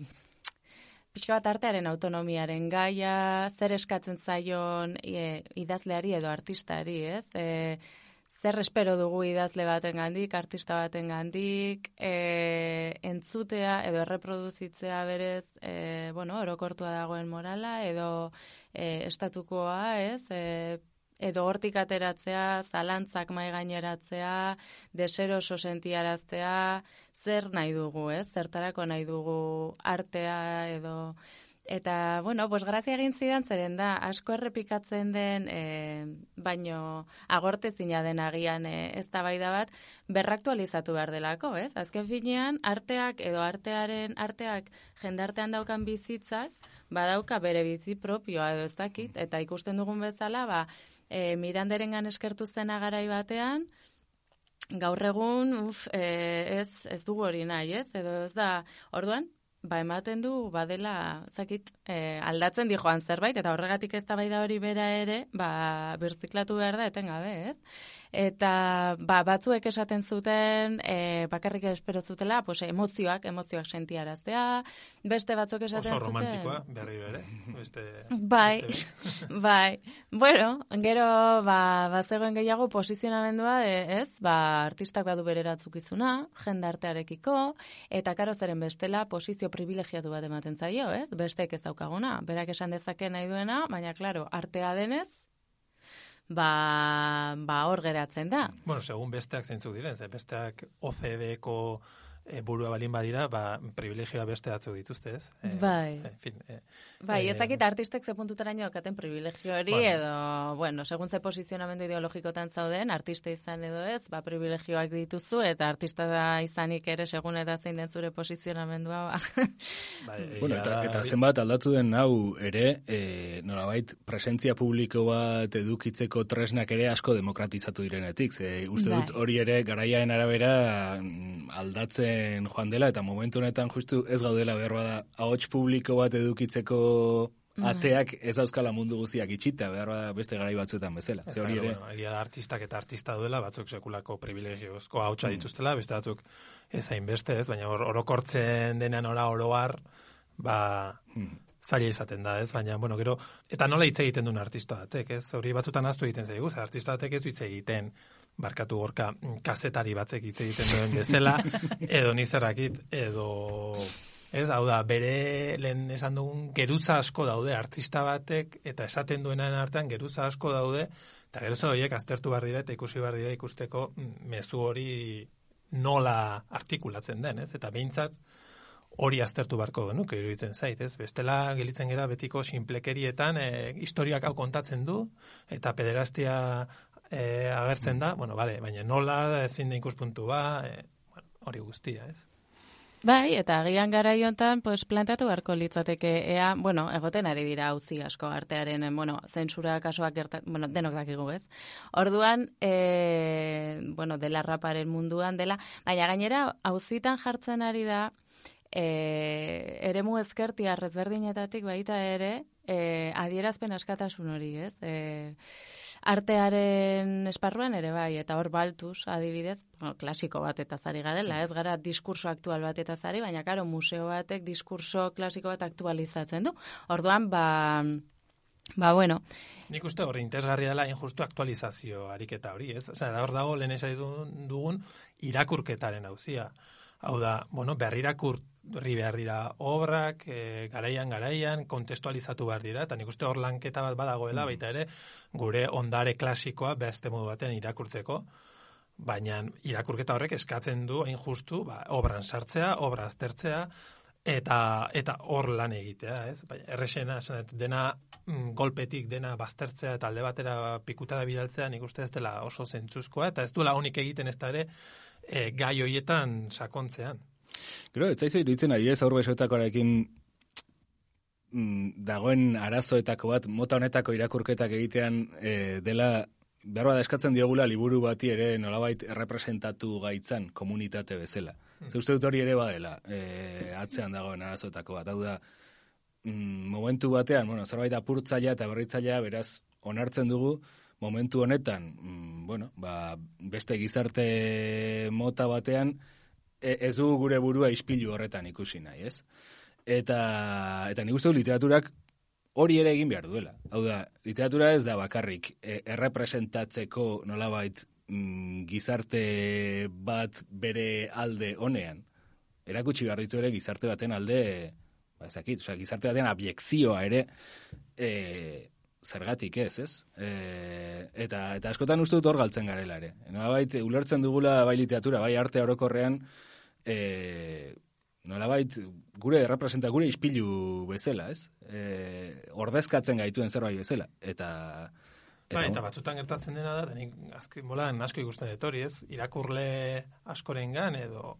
pixka bat artearen autonomiaren gaia, zer eskatzen zaion e, idazleari edo artistari, ez? E, zer espero dugu idazle baten artista baten gandik, e, entzutea edo erreproduzitzea berez, e, bueno, orokortua dagoen morala, edo e, estatukoa, ez? E, edo hortik ateratzea, zalantzak mai gaineratzea, deseroso sentiaraztea, zer nahi dugu, ez? Zertarako nahi dugu artea edo Eta, bueno, pues grazia egin zidan zeren da, asko errepikatzen den, e, baino agortezina den agian e, ez da bat, berraktualizatu behar delako, ez? Azken finean, arteak edo artearen arteak jendartean daukan bizitzak, badauka bere bizi propioa edo ez dakit, eta ikusten dugun bezala, ba, e, miranderengan eskertu zena garai batean, gaur egun, uf, e, ez, ez dugu hori nahi, ez? Edo ez da, orduan, ba ematen du badela, zakit, e, aldatzen di joan zerbait, eta horregatik ez da hori bera ere, ba, birziklatu behar da etengabe, ez? Eta ba, batzuek esaten zuten, e, bakarrik espero zutela, pues, emozioak, emozioak sentiaraztea, beste batzuk esaten oso zuten. romantikoa, berri ere, beste... Bai, beste behin. [laughs] bai. Bueno, gero, ba, bazegoen gehiago posizionamendua, de, ez? Ba, artistak badu bere erantzukizuna, jendartearekiko, eta karo zeren bestela posizio privilegiatu bat ematen zaio, ez? Bestek ez daukaguna. Berak esan dezake nahi duena, baina, klaro, artea denez, ba, ba hor geratzen da. Bueno, segun besteak zeintzuk diren, ze besteak OCDeko e, burua balin badira, ba, privilegioa beste batzuk dituzte, ez? E, Bai. En fin, e, Bai, ez dakit artistek ze puntutaraino daukaten privilegio hori, Bueno. edo, bueno, segun ze posizionamendu ideologikotan zauden, artista izan edo ez, ba, privilegioak dituzu, eta artista da izanik ere, segun eta zein den zure posizionamendua, ba. [laughs] bai, Bueno, eta, eta zenbat aldatu den hau ere, e, nolabait, presentzia publiko bat edukitzeko tresnak ere asko demokratizatu direnetik. Ze, uste dut Bai. hori ere garaiaren arabera mm, aldatzen joan dela, eta momentu honetan justu ez gaudela behar bada ahots publiko bat edukitzeko ateak ez dauzkala mundu guziak itxita, behar bada beste garai batzuetan bezala. Ze hori ere, bueno, egia da artistak eta artista duela, batzuk sekulako privilegiozko hautsa dituztela, beste batzuk ez hainbeste, ez, baina or- orokortzen denean ora oroar, ba, zaila izaten da, ez, baina, bueno, gero, eta nola hitz egiten duen artista batek, ez, hori batzutan aztu egiten zaigu, artista batek ez du hitz egiten, barkatu gorka, mm, kazetari batzek hitz egiten duen bezala, [laughs] edo nizerrakit, edo, ez, hau da, bere lehen esan dugun geruza asko daude artista batek, eta esaten duenaren artean geruza asko daude, eta geruza horiek aztertu behar dira eta ikusi behar dira ikusteko mm, mezu hori nola artikulatzen den, ez? Eta behintzat hori aztertu barko genuke iruditzen zait, ez? Bestela gelitzen gera betiko sinplekerietan e, historiak hau kontatzen du eta pederastia e, agertzen da, bueno, vale, baina nola ezin da ikuspuntu ba, e, bueno, hori guztia, ez? Bai, eta agian gara hontan, pues, plantatu beharko litzateke, ea, bueno, egoten ari dira hauzi asko artearen, eh, bueno, zentsura kasuak gerta, bueno, denok dakigu, ez? Orduan, e, bueno, dela raparen munduan dela, baina gainera, hauzitan jartzen ari da, e, eremu ezkerti arrezberdinetatik baita ere, e, adierazpen askatasun hori, ez? E, artearen esparruan ere bai, eta hor baltuz, adibidez, bueno, klasiko bat eta zari garela, ez gara diskurso aktual bat eta zari, baina karo, museo batek diskurso klasiko bat aktualizatzen du. Orduan, ba, ba bueno, Nik uste hori interesgarria dela injustu aktualizazio ariketa hori, ez? Osea, hor dago lehen esan dugun irakurketaren hauzia. Hau da, bueno, berrirakurri behar dira obrak, e, garaian garaian, kontestualizatu behar dira, eta nik uste hor lanketa bat badagoela, baita ere, gure ondare klasikoa beste modu batean irakurtzeko, baina irakurketa horrek eskatzen du hain justu, ba, obran sartzea, obra aztertzea, eta eta hor lan egitea, ez? Baina erresena dena mm, golpetik dena baztertzea eta alde batera pikutara bidaltzea, nik uste ez dela oso zentzuzkoa eta ez duela honik egiten ez da ere e, gai hoietan sakontzean. Gero, ez zaizu iruditzen adibidez aur besotakoarekin mm, dagoen arazoetako bat, mota honetako irakurketak egitean e, dela behar bat eskatzen diogula liburu bati ere nolabait representatu gaitzan komunitate bezala. Ze uste dut hori ere badela, e, atzean dagoen arazoetako bat. Hau da, mm, momentu batean, bueno, zerbait apurtzailea eta berritzailea, beraz, onartzen dugu, momentu honetan, mm, bueno, ba, beste gizarte mota batean, e, ez du gure burua ispilu horretan ikusi nahi, ez? Eta, eta nik uste du literaturak hori ere egin behar duela. Hau da, literatura ez da bakarrik e, errepresentatzeko nolabait mm, gizarte bat bere alde honean. Erakutsi behar ditu ere gizarte baten alde, ba ezakit, osea, gizarte baten abiekzioa ere e, zergatik ez, ez? E, eta, eta askotan uste dut hor galtzen garela ere. Nolabait, ulertzen dugula bai literatura, bai arte orokorrean, e, nolabait, gure representa, gure ispilu bezala, ez? E, ordezkatzen gaituen zerbait bezala. Eta, Bai, eta batzutan gertatzen dena da, denik azken molan asko ikusten dut hori, ez? Irakurle askorengan edo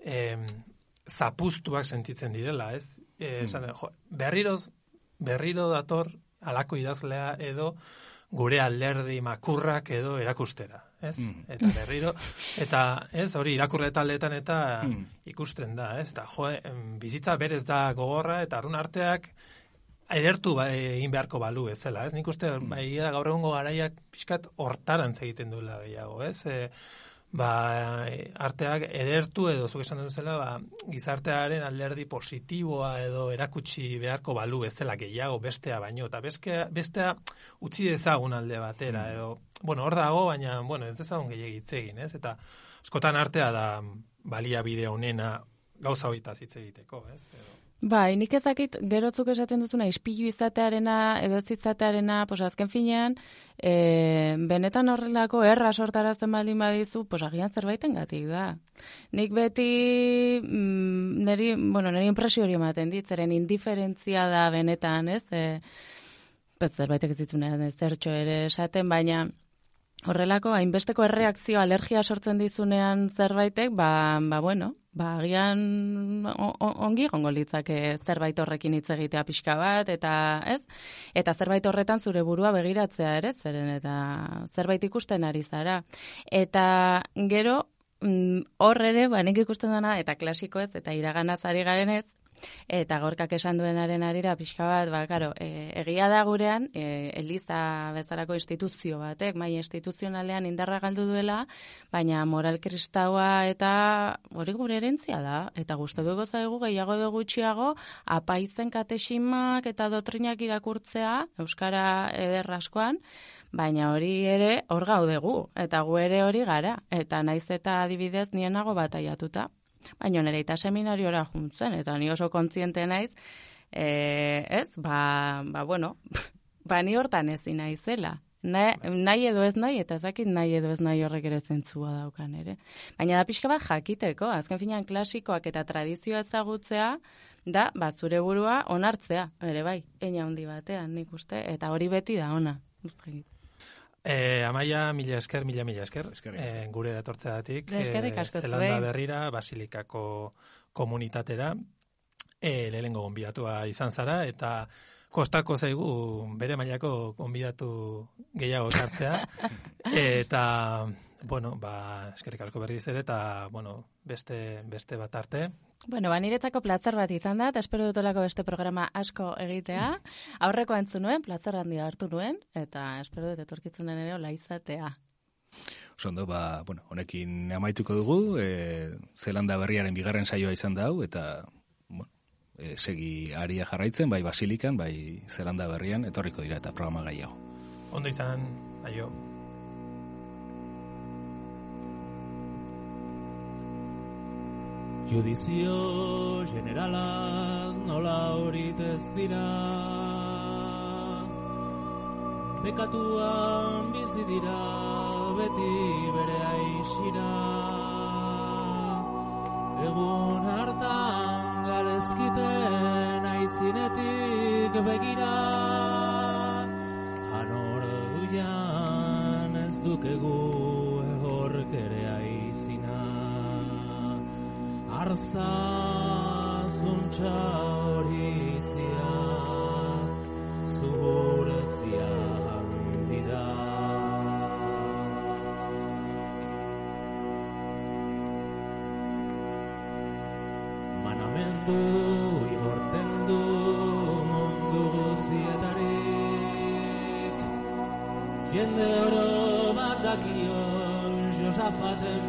em, zapustuak sentitzen direla, ez? E, esan, jo, berriro, berriro dator alako idazlea edo gure alderdi makurrak edo erakustera, ez? Mm. Eta berriro, eta ez, hori irakurle taldeetan eta Mm. ikusten da, ez? Eta jo, bizitza berez da gogorra eta arun arteak edertu ba, egin beharko balu bezala, ez? Nik uste, bai, da gaur egungo garaiak pixkat hortarantz egiten duela gehiago, ez? E, ba, arteak edertu edo zuk esan duzela, ba, gizartearen alderdi positiboa edo erakutsi beharko balu bezala gehiago bestea baino, eta bestea, bestea utzi dezagun alde batera, edo, bueno, hor dago, baina, bueno, ez dezagun gehiagit hitz egin, ez? Eta askotan artea da baliabide honena gauza hoitaz hitz egiteko, ez? Edo, Bai, nik ez dakit gerotzuk esaten duzuna ispilu izatearena edo ez izatearena, pues azken finean, e, benetan horrelako erra sortarazten baldin badizu, pues agian zerbaiten gatik da. Nik beti, mm, neri, bueno, neri impresio hori ematen dit, zeren indiferentzia da benetan, ez? E, pues zerbaitek ez ditzunean ez zertxo ere esaten, baina horrelako hainbesteko erreakzio alergia sortzen dizunean zerbaitek, ba, ba bueno, ba agian ongi egongo litzake zerbait horrekin hitz egitea pixka bat eta, ez? Eta zerbait horretan zure burua begiratzea ere, zeren eta zerbait ikusten ari zara. Eta gero mm, hor ere, ba nik ikusten dena eta klasiko ez eta iraganaz ari garen ez, Eta gorkak esan duenaren arira pixka bat, ba, karo, e, egia da gurean, e, Eliza bezalako instituzio batek, mai instituzionalean indarra galdu duela, baina moral kristaua eta hori gure erentzia da. Eta gustatuko zaigu gehiago edo gutxiago, apaizen katesimak eta dotrinak irakurtzea, Euskara eder askoan, baina hori ere hor gaudegu, eta gu ere hori gara, eta naiz eta adibidez nienago bataiatuta. Baina nire eta seminariora juntzen, eta ni oso kontziente naiz, e, ez, ba, ba bueno, [laughs] ba ni hortan ezin naizela. nahi, nahi edo ez nahi, eta ezakit nahi edo ez nahi horrek ere zentzua daukan ere. Baina da pixka bat jakiteko, azken finean klasikoak eta tradizioa ezagutzea, da, ba, zure burua onartzea, ere bai, eina handi batean, nik uste, eta hori beti da ona. Ustegit. E, amaia, mila esker, mila mila esker, Eskerrik e, gure datortzeatik, Eskerrik asko Zelanda zuei. berrira, Basilikako komunitatera, e, lehenengo gonbidatua izan zara, eta kostako zaigu bere mailako gonbidatu gehiago sartzea, [laughs] eta, bueno, ba, eskerrik asko berriz ere, eta, bueno, beste, beste bat arte, Bueno, ba, niretzako plazer bat izan da, eta espero dutolako beste programa asko egitea. [laughs] Aurreko entzun nuen, plazer handia hartu nuen, eta espero dut etorkitzunen ere ola izatea. Osondo, ba, bueno, honekin amaituko dugu, e, Zelanda berriaren bigarren saioa izan da hau, eta, bueno, e, segi aria jarraitzen, bai Basilikan, bai Zelanda berrian, etorriko dira eta programa gehiago. ondo izan, aio. Judizio generalaz nola horit ez dira. Bekatuan bizi dira beti bere aixira Egun hartan galezkiten aitzinetik begira. Hanor duian ez dukegu Arza zuntza horizia Zuhurtzia handira Manamendu igorten Jende oro bat dakion Josafaten